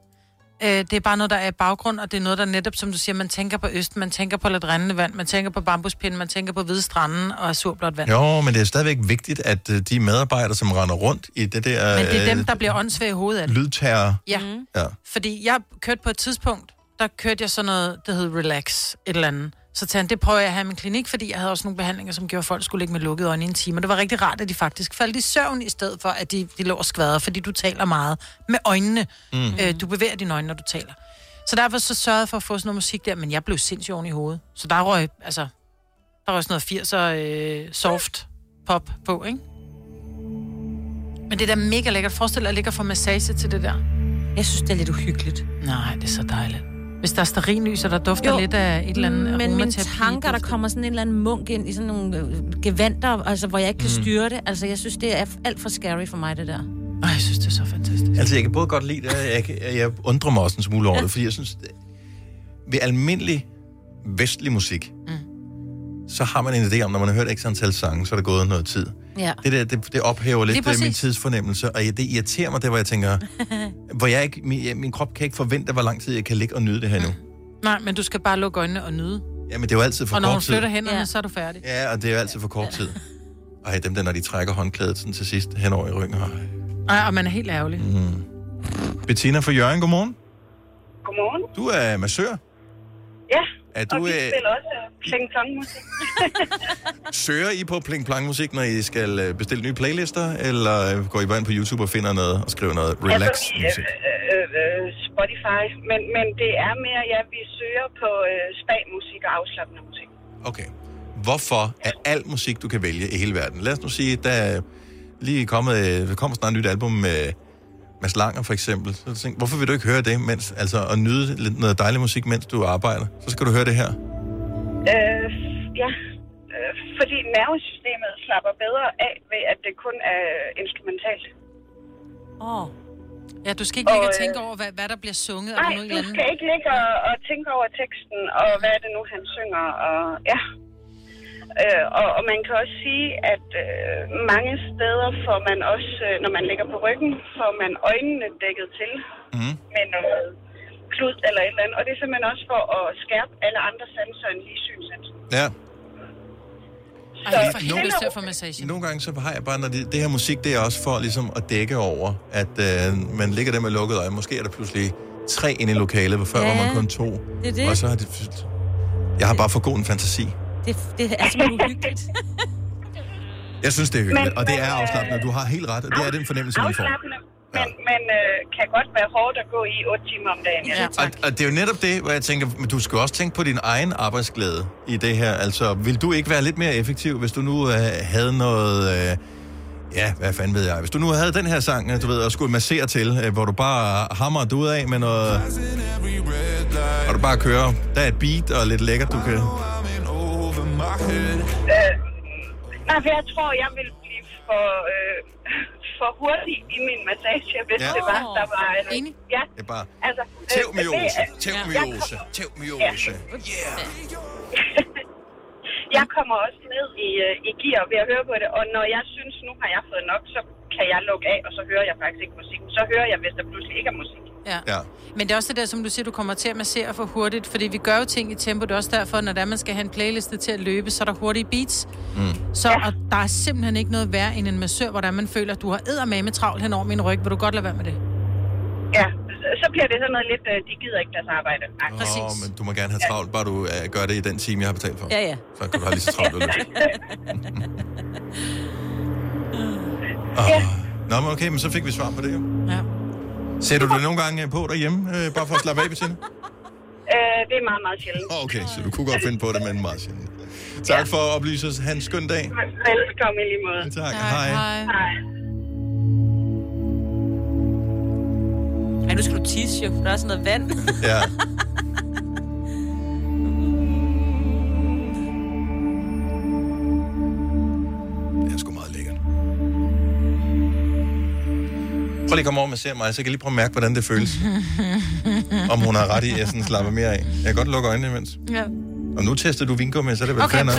Øh, Det er bare noget, der er i baggrund, og det er noget, der netop, som du siger, man tænker på øst, man tænker på lidt rindende vand, man tænker på bambuspinden, man tænker på hvide stranden og surblåt vand. Jo, men det er stadigvæk vigtigt, at øh, de medarbejdere, som render rundt i det der Men det er dem, øh, der bliver åndssvage i hovedet af det. lydterror, Ja. Ja. Fordi jeg kørte på et tidspunkt, der kørte jeg sådan noget, der hed Relax, et eller andet. Så tænkte det prøver jeg at have i min klinik, fordi jeg havde også nogle behandlinger, som gjorde, at folk skulle ligge med lukkede øjne i en time. Og det var rigtig rart, at de faktisk faldt i søvn, i stedet for, at de, de lå og skvadrede, fordi du taler meget med øjnene. Mm. Mm. Øh, du bevæger dine øjne, når du taler. Så derfor så sørgede jeg for at få sådan noget musik der, men jeg blev sindssygt oven i hovedet. Så der røg, altså, der røg sådan noget 80'er øh, soft pop på, ikke? Men det er da mega lækkert. Forestil dig at ligge og få massage til det der. Jeg synes, det er lidt uhyggeligt. Nej, det er så dejligt. Hvis der er sterillys, og der dufter jo, lidt af et eller andet Men mine tanker, der kommer sådan en eller anden munk ind i sådan nogle øh, gevanter, altså, hvor jeg ikke kan Mm. styre det. Altså, jeg synes, det er alt for scary for mig, det der. Ej, jeg synes, det er så fantastisk. Altså, jeg kan både godt lide det, og jeg, kan, jeg undrer mig også en smule over det, fordi jeg synes, det- ved almindelig vestlig musik, mm. Så har man en idé om, når man har hørt x antal sange, så er der gået noget tid. Ja. Det der, det, det ophæver lidt øh, præcis. min tidsfornemmelse, og det irriterer mig, det hvor jeg tænker, *laughs* hvor jeg ikke, min, ja, min krop kan ikke forvente, hvor lang tid jeg kan ligge og nyde det her nu. Nej, men du skal bare lukke øjnene og nyde. Jamen, det er jo altid for og når hun kort tid. flytter hænderne, ja. så er du færdig. Ja, og det er jo altid for kort tid. Ej, dem der, når de trækker håndklædet sådan til sidst henover i ryggen. Ej. Ej, og man er helt ærgerlig. Mm. Bettina fra Jørgen, godmorgen. Godmorgen. Du er massør. Ja, Er og du, vi øh, spiller også pling plong musik. *laughs* Søger I på pling plong musik, når I skal øh, bestille nye playlister, eller øh, går I bare ind på YouTube og finder noget og skriver noget relax Altså, musik? øh, øh, øh, Spotify, men, men det er mere, ja, vi søger på øh, spa-musik og afslappende musik. Okay. Hvorfor er al musik, du kan vælge i hele verden? Lad os nu sige, der er lige kommet, der kommer snart et nyt album med Mads Langer for eksempel. Så tænkte, hvorfor vil du ikke høre det, mens, altså at nyde lidt noget dejlig musik, mens du arbejder? Så skal du høre det her. Øh, ja, øh, fordi nervesystemet slapper bedre af ved, at det kun er instrumentalt. Åh. Oh. Ja, du skal ikke ligge og Og, øh, tænke over, hvad, hvad der bliver sunget. Nej, eller noget du andet. skal ikke ligge og, og tænke over teksten, og hvad er det nu, han synger, og ja. Øh, og, og man kan også sige, at øh, mange steder får man også, øh, når man ligger på ryggen, får man øjnene dækket til mm. med noget klud eller et eller andet. Og det er simpelthen også for at skærpe alle andre sanser end lige synsansen. Ja. Ej, til at få massage. Nogle gange så har jeg bare, når det, det her musik, det er også for ligesom at dække over, at øh, man ligger der med lukkede øjne. Måske er der pludselig tre inde i lokalet, hvor før Ja, var man kun to. det er det. Og så har det... Jeg har bare for god en fantasi. Det, det er simpelthen uhyggeligt. Jeg synes, det er hyggeligt, Men- og det er men, øh, afslappende. Du har helt ret, og det er den fornemmelse, man får. Afslappende, men, men øh, kan godt være hårdt at gå i 8 timer om dagen. Ja, Og, og det er jo netop det, hvor jeg tænker, men du skal også tænke på din egen arbejdsglæde i det her. Altså, vil du ikke være lidt mere effektiv, hvis du nu øh, havde noget... Øh, ja, hvad fanden ved jeg? Hvis du nu havde den her sang, øh, du ved, og skulle massere til, øh, hvor du bare hammer du ud af med noget... Og du bare kører. Der er et beat og lidt lækkert, du kan... Øh, nej, for jeg tror, jeg vil blive for, øh, for hurtig i min massage, hvis Ja. ja. det var, der var... Øh, Enig? Ja, Det er bare... altså... Tæv øh, myose, det- tæv jeg myose, kommer- tæv myose. *laughs* Jeg kommer også ned i, øh, i gear ved at høre på det, og når jeg synes, nu har jeg fået nok, så kan jeg lukke af, og så hører jeg faktisk ikke musikken. Så hører jeg, hvis der pludselig ikke er musik. Ja. ja. Men det er også det der, som du siger, du kommer til at massere for hurtigt, fordi vi gør jo ting i tempo. Det er også derfor, når der man skal have en playliste til at løbe, så er der hurtige beats. Mm. Så og der er simpelthen ikke noget værre end en massør, hvor der man føler, at du har eddermame travlt hen over min ryg. Vil du godt lade være med det? Ja, så- bliver det sådan noget lidt, øh, de gider ikke deres arbejde. Nej, Åh, men du må gerne have travlt, bare du øh, gør det i den time, jeg har betalt for. Ja, ja. Så kan du have lige så travlt, *laughs* lyst. Ja. *laughs* Nå, men okay, men så fik vi svar på det jo. Ja. Sætter du det nogle gange på derhjemme, øh, bare for at slappe af, Bettina? *laughs* Øh, det er meget, meget sjældent. Okay, så du kunne godt finde på det, men meget sjældent. Tak for at oplyse os. Ha' en skøn dag. Velkommen i lige måde. Tak, hej. Hej. Ej, nu skal du tisse jo, for der er sådan noget vand. Ja. *laughs* Prøv lige komme over og se mig, så kan jeg lige prøve at mærke, hvordan det føles. Om hun har ret i, at jeg sådan slapper mere af. Jeg kan godt lukke øjnene imens. Ja. Og nu tester du vingummi, så er det vel fair nok.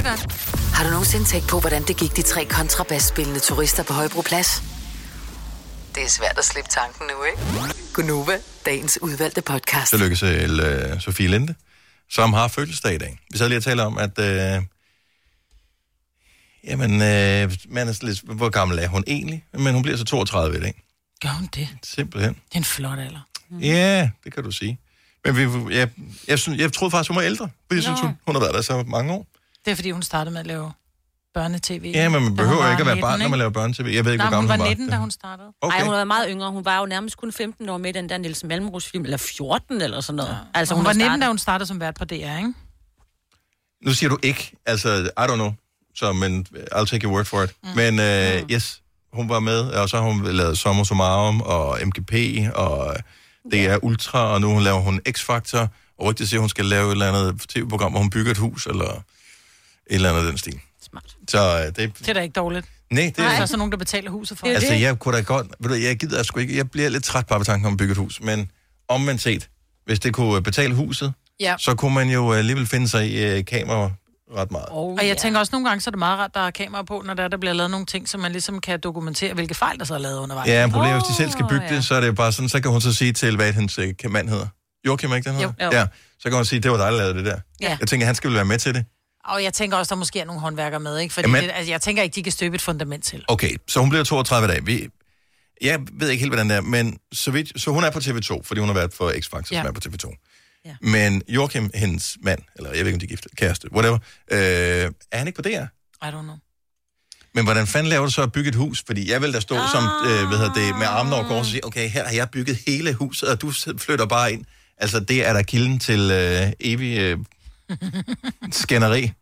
Har du nogensinde tænkt på, hvordan det gik de tre kontrabasspillende turister på Højbroplads? Det er svært at slippe tanken nu, ikke? Gunova, dagens udvalgte podcast. Tillykke til uh, Sofie Linde, som har fødselsdag i dag. Vi sad lige og talte om, at... Uh, jamen, uh, man er lidt, hvor gammel er hun egentlig? Men hun bliver så 32 i dag. Gør hun det? Simpelthen. Det er en flot alder. Ja, det kan du sige. Men vi, jeg, jeg, synes, jeg troede faktisk, hun var ældre. For jeg synes, hun, hun har været der så mange år. Det er, fordi hun startede med at lave børnetv. Ja, men man hun behøver var ikke at være 19, barn, når man laver børne-tv. Jeg ved ikke, Nej, hvor hun gammel var hun 19, da var. hun startede. Okay. Ej, hun var meget yngre. Hun var jo nærmest kun 15 år med i den der Niels Malmros-film, eller 14 eller sådan noget. Ja. Altså, hun, hun var 19, da hun startede som vært på DR, ikke? Nu siger du ikke, altså, I don't know, så, men I'll take your word for it. Mm. Men uh, yes, hun var med, og så har hun lavet Sommer Summarum og MGP, og det er Ultra, og nu laver hun X-Factor, og rygtigt siger, at hun skal lave et eller andet tv-program, hvor hun bygger et hus, eller et eller andet af den stil. Smart. Så uh, det, Det er da ikke dårligt. nej, det Det er er... så sådan nogen, der betaler huset for. Altså, jeg kunne da godt... Ved du, jeg gider sgu ikke... Jeg bliver lidt træt bare ved tanken om at bygge et hus, men omvendt set, hvis det kunne betale huset, Ja. så kunne man jo alligevel finde sig i kamera ret meget. Oh, og jeg tænker også nogle gange, så er det meget rart, der er kamera på, når der, der bliver lavet nogle ting, så man ligesom kan dokumentere, hvilke fejl, der så er lavet undervejs. Ja, problemet er, hvis de selv skal bygge ja. det, så er det jo bare sådan, så kan hun så sige til, hvad hendes øh, mand hedder. Joachim, ikke den hedder? Jo. Jo. Ja, så kan hun sige, det var dig, der lavede det der. Ja. Jeg tænker, han skal vel være med til det. Og jeg tænker også, der måske er nogle håndværkere med, ikke? Fordi Jamen- det, altså, jeg tænker ikke, de kan støbe et fundament til. Okay, så hun bliver 32 dage. Vi, jeg ved ikke helt, hvordan det er, men så, vidt, så hun er på TV2, fordi hun har været for X-Factor. Ja. som er på TV2. Ja. Men Joachim, hendes mand, eller jeg ved ikke, om de er gift, kæreste, whatever, øh, er han ikke på DR? I don't know. Men hvordan fanden laver du så at bygge et hus? Fordi jeg vil da stå ah. som, øh, hvad hedder det, med armene over kors og sige, okay, her har jeg bygget hele huset, og du flytter bare ind. Altså, det er der kilden til øh, evig øh, skænderi.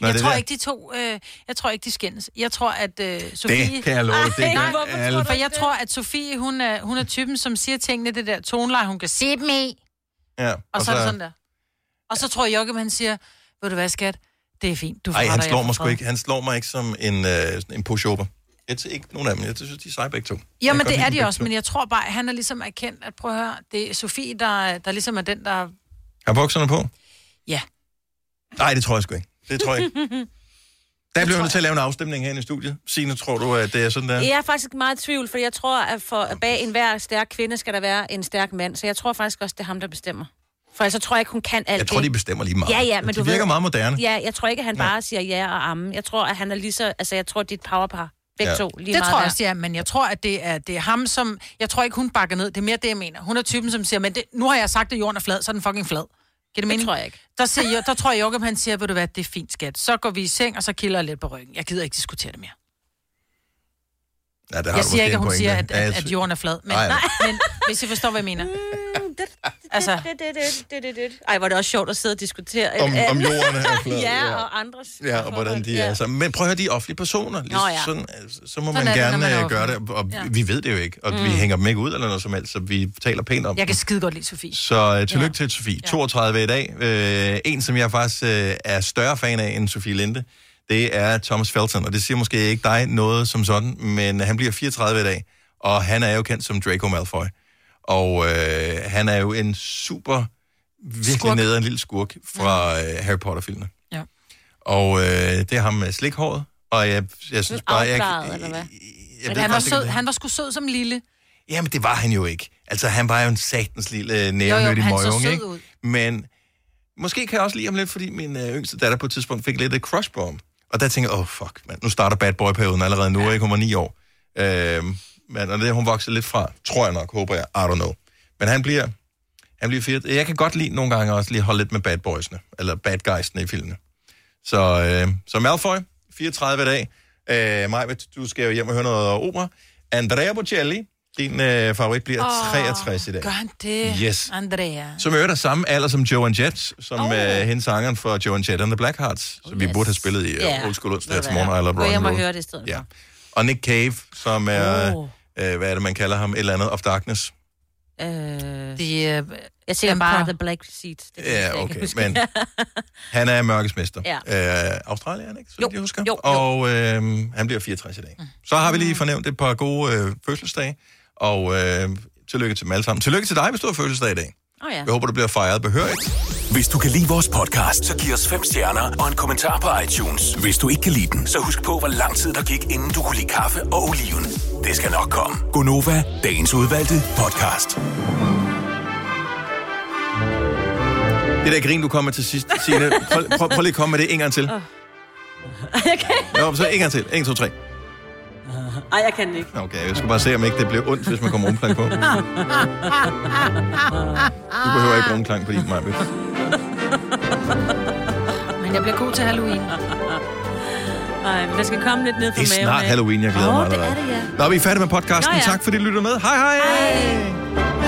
Når Jeg det tror der. ikke, de to... Øh, jeg tror ikke, de skændes. Jeg tror, at øh, Sofie... kan jeg love dig, det Ej, gør nej, alle. For jeg tror, at Sofie, hun er, hun er typen, som siger tingene, det der toneleje, hun kan se dem i. Ja, Og, så er det sådan der. Og så tror jeg, Joachim, han siger, ved du hvad, skat? Det er fint. Du Ej, han slår mig sgu ikke. Han slår mig ikke som en, øh, en pushover. Jeg tror ikke nogen af dem. Jeg synes, de er seje begge to. Ja, Jeg men kan godt det er de også, men jeg tror bare, at han er ligesom erkendt, at prøv at høre, det er Sofie, der, der ligesom er den, der... Har bukserne på? Ja. Nej, det tror jeg sgu ikke. Det tror jeg ikke. *laughs* Der bliver vi nødt til at lave en afstemning her i studiet. Signe, tror du, at det er sådan der? Jeg er faktisk meget i tvivl, for jeg tror, at for, at bag enhver stærk kvinde skal der være en stærk mand. Så jeg tror faktisk også, det er ham, der bestemmer. For ellers så tror jeg ikke, hun kan alt Jeg tror, det. de bestemmer lige meget. Ja, ja, men de du virker ved, meget moderne. Ja, jeg tror ikke, at han bare siger ja og amme. Jeg tror, at han er lige så... Altså, jeg tror, det er et powerpar. Begge Ja. to. Lige det meget tror jeg også, er, men jeg tror, at det er, det er ham, som... Jeg tror ikke, hun bakker ned. Det er mere det, jeg mener. Hun er typen, som siger, men det, nu har jeg sagt, at jorden er flad, så er den fucking flad. Giver det mening? tror jeg ikke. Der, siger, jeg, der tror jeg, Joachim, han siger, ved du hvad, det er fint, skat. Så går vi i seng, og så kilder jeg lidt på ryggen. Jeg gider ikke diskutere det mere. Ja, der har Jeg du siger ikke, at hun pointe. siger, at, at, at jorden er flad. Men, Nej, nej. men hvis I forstår, hvad jeg mener. Altså, Det, det, det, det, det, det. Ej, er det også sjovt at sidde og diskutere. Om- om jorden er flad, ja, ja. og andres. Ja, og hvordan de Ja. er. Så, men prøv at høre, de er offentlige personer. Lige, Nå, ja. sådan, altså, så må Sådan man er det, gerne når man øh, gøre det, og Ja. vi ved det jo ikke, og Mm. vi hænger dem ikke ud eller noget som helst, så vi taler pænt om jeg kan skide godt lide Sofie. Så uh, tillykke ja. til Sofie. 32 i dag. Uh, en, som jeg faktisk uh, er større fan af end Sofie Linde, det er Thomas Felton, og det siger måske ikke dig noget som sådan, men han bliver 34 i dag, og han er jo kendt som Draco Malfoy. Og uh, han er jo en super, virkelig Skurk. nederen lille skurk fra uh, Harry Potter-filmene. Ja. Og uh, det er ham med slikhåret, og jeg, jeg synes bare... Jeg, hvad? jeg Men ved han var, sød, han var sgu sød som lille. Jamen, det var han jo ikke. Altså, han var jo en satans lille så møgung, ikke? ud. Men måske kan jeg også lide ham lidt, fordi min øh, yngste datter på et tidspunkt fik lidt et crush på ham. Og der tænker jeg, åh, oh, fuck, man. Nu starter bad boy-perioden allerede nu, ja. ikke? Hun var ni år. Øhm, men og det er hun vokset lidt fra, tror jeg nok, håber jeg. I don't know. Men han bliver, han bliver fedt. Jeg kan godt lide nogle gange også lige holde lidt med bad boysene, eller bad guysene i filmene. Så, øh, så Malfoy, 34 i dag. Øh, Maj, du skal jo hjem og høre noget opera. Andrea Bocelli, din øh, favorit, bliver Åh, 63 i dag. Gør han det? Yes. Andrea. Som øvrigt er samme alder som Joan Jett, som oh. øh, hendes sangeren for Joan Jett and the Blackhearts, som vi burde have spillet i yeah. Old School onsdag til morgen, I Love Gå hjem Rock og høre det i stedet Ja. Og Nick Cave, som er, Oh. Øh, hvad er det, man kalder ham? Et eller andet of Darkness. Øh, De, uh, jeg siger bare The Black Seat. Det Ja, ikke okay, huske. men *laughs* han er mørkesmester. Ja. Øh, Australien, ikke? Så Jo, jeg husker. jo, jo. Og øh, han bliver 64 i dag. Så har vi lige fornævnt et par gode øh, fødselsdage. Og øh, tillykke til dem alle sammen. Tillykke til dig, hvis du har fødselsdag i dag. Oh, ja. Jeg håber, du bliver fejret behørigt. Hvis du kan lide vores podcast, så giv os fem stjerner og en kommentar på iTunes. Hvis du ikke kan lide den, så husk på, hvor lang tid der gik, inden du kunne lide kaffe og oliven. Det skal nok komme. Gonova, dagens udvalgte podcast. Det der grin, du kommer til sidst, Signe. Prøv, prøv, prøv lige at komme med det en gang til. *laughs* Kan, Jo, så en gang til. 1, 2, 3. Ej, jeg kan ikke. Okay, jeg skal bare se, om ikke det bliver ondt, hvis man kommer rumklang på. Du behøver ikke rumklang på din, Maja. Men jeg bliver god til Halloween. Nej, men der skal komme lidt ned fra Det er maven. snart. Halloween, jeg glæder Åh, mig det allerede. er det, ja. Nå, vi er færdige med podcasten. Nå, ja. Tak fordi du lyttede med. Hej hej! Hej.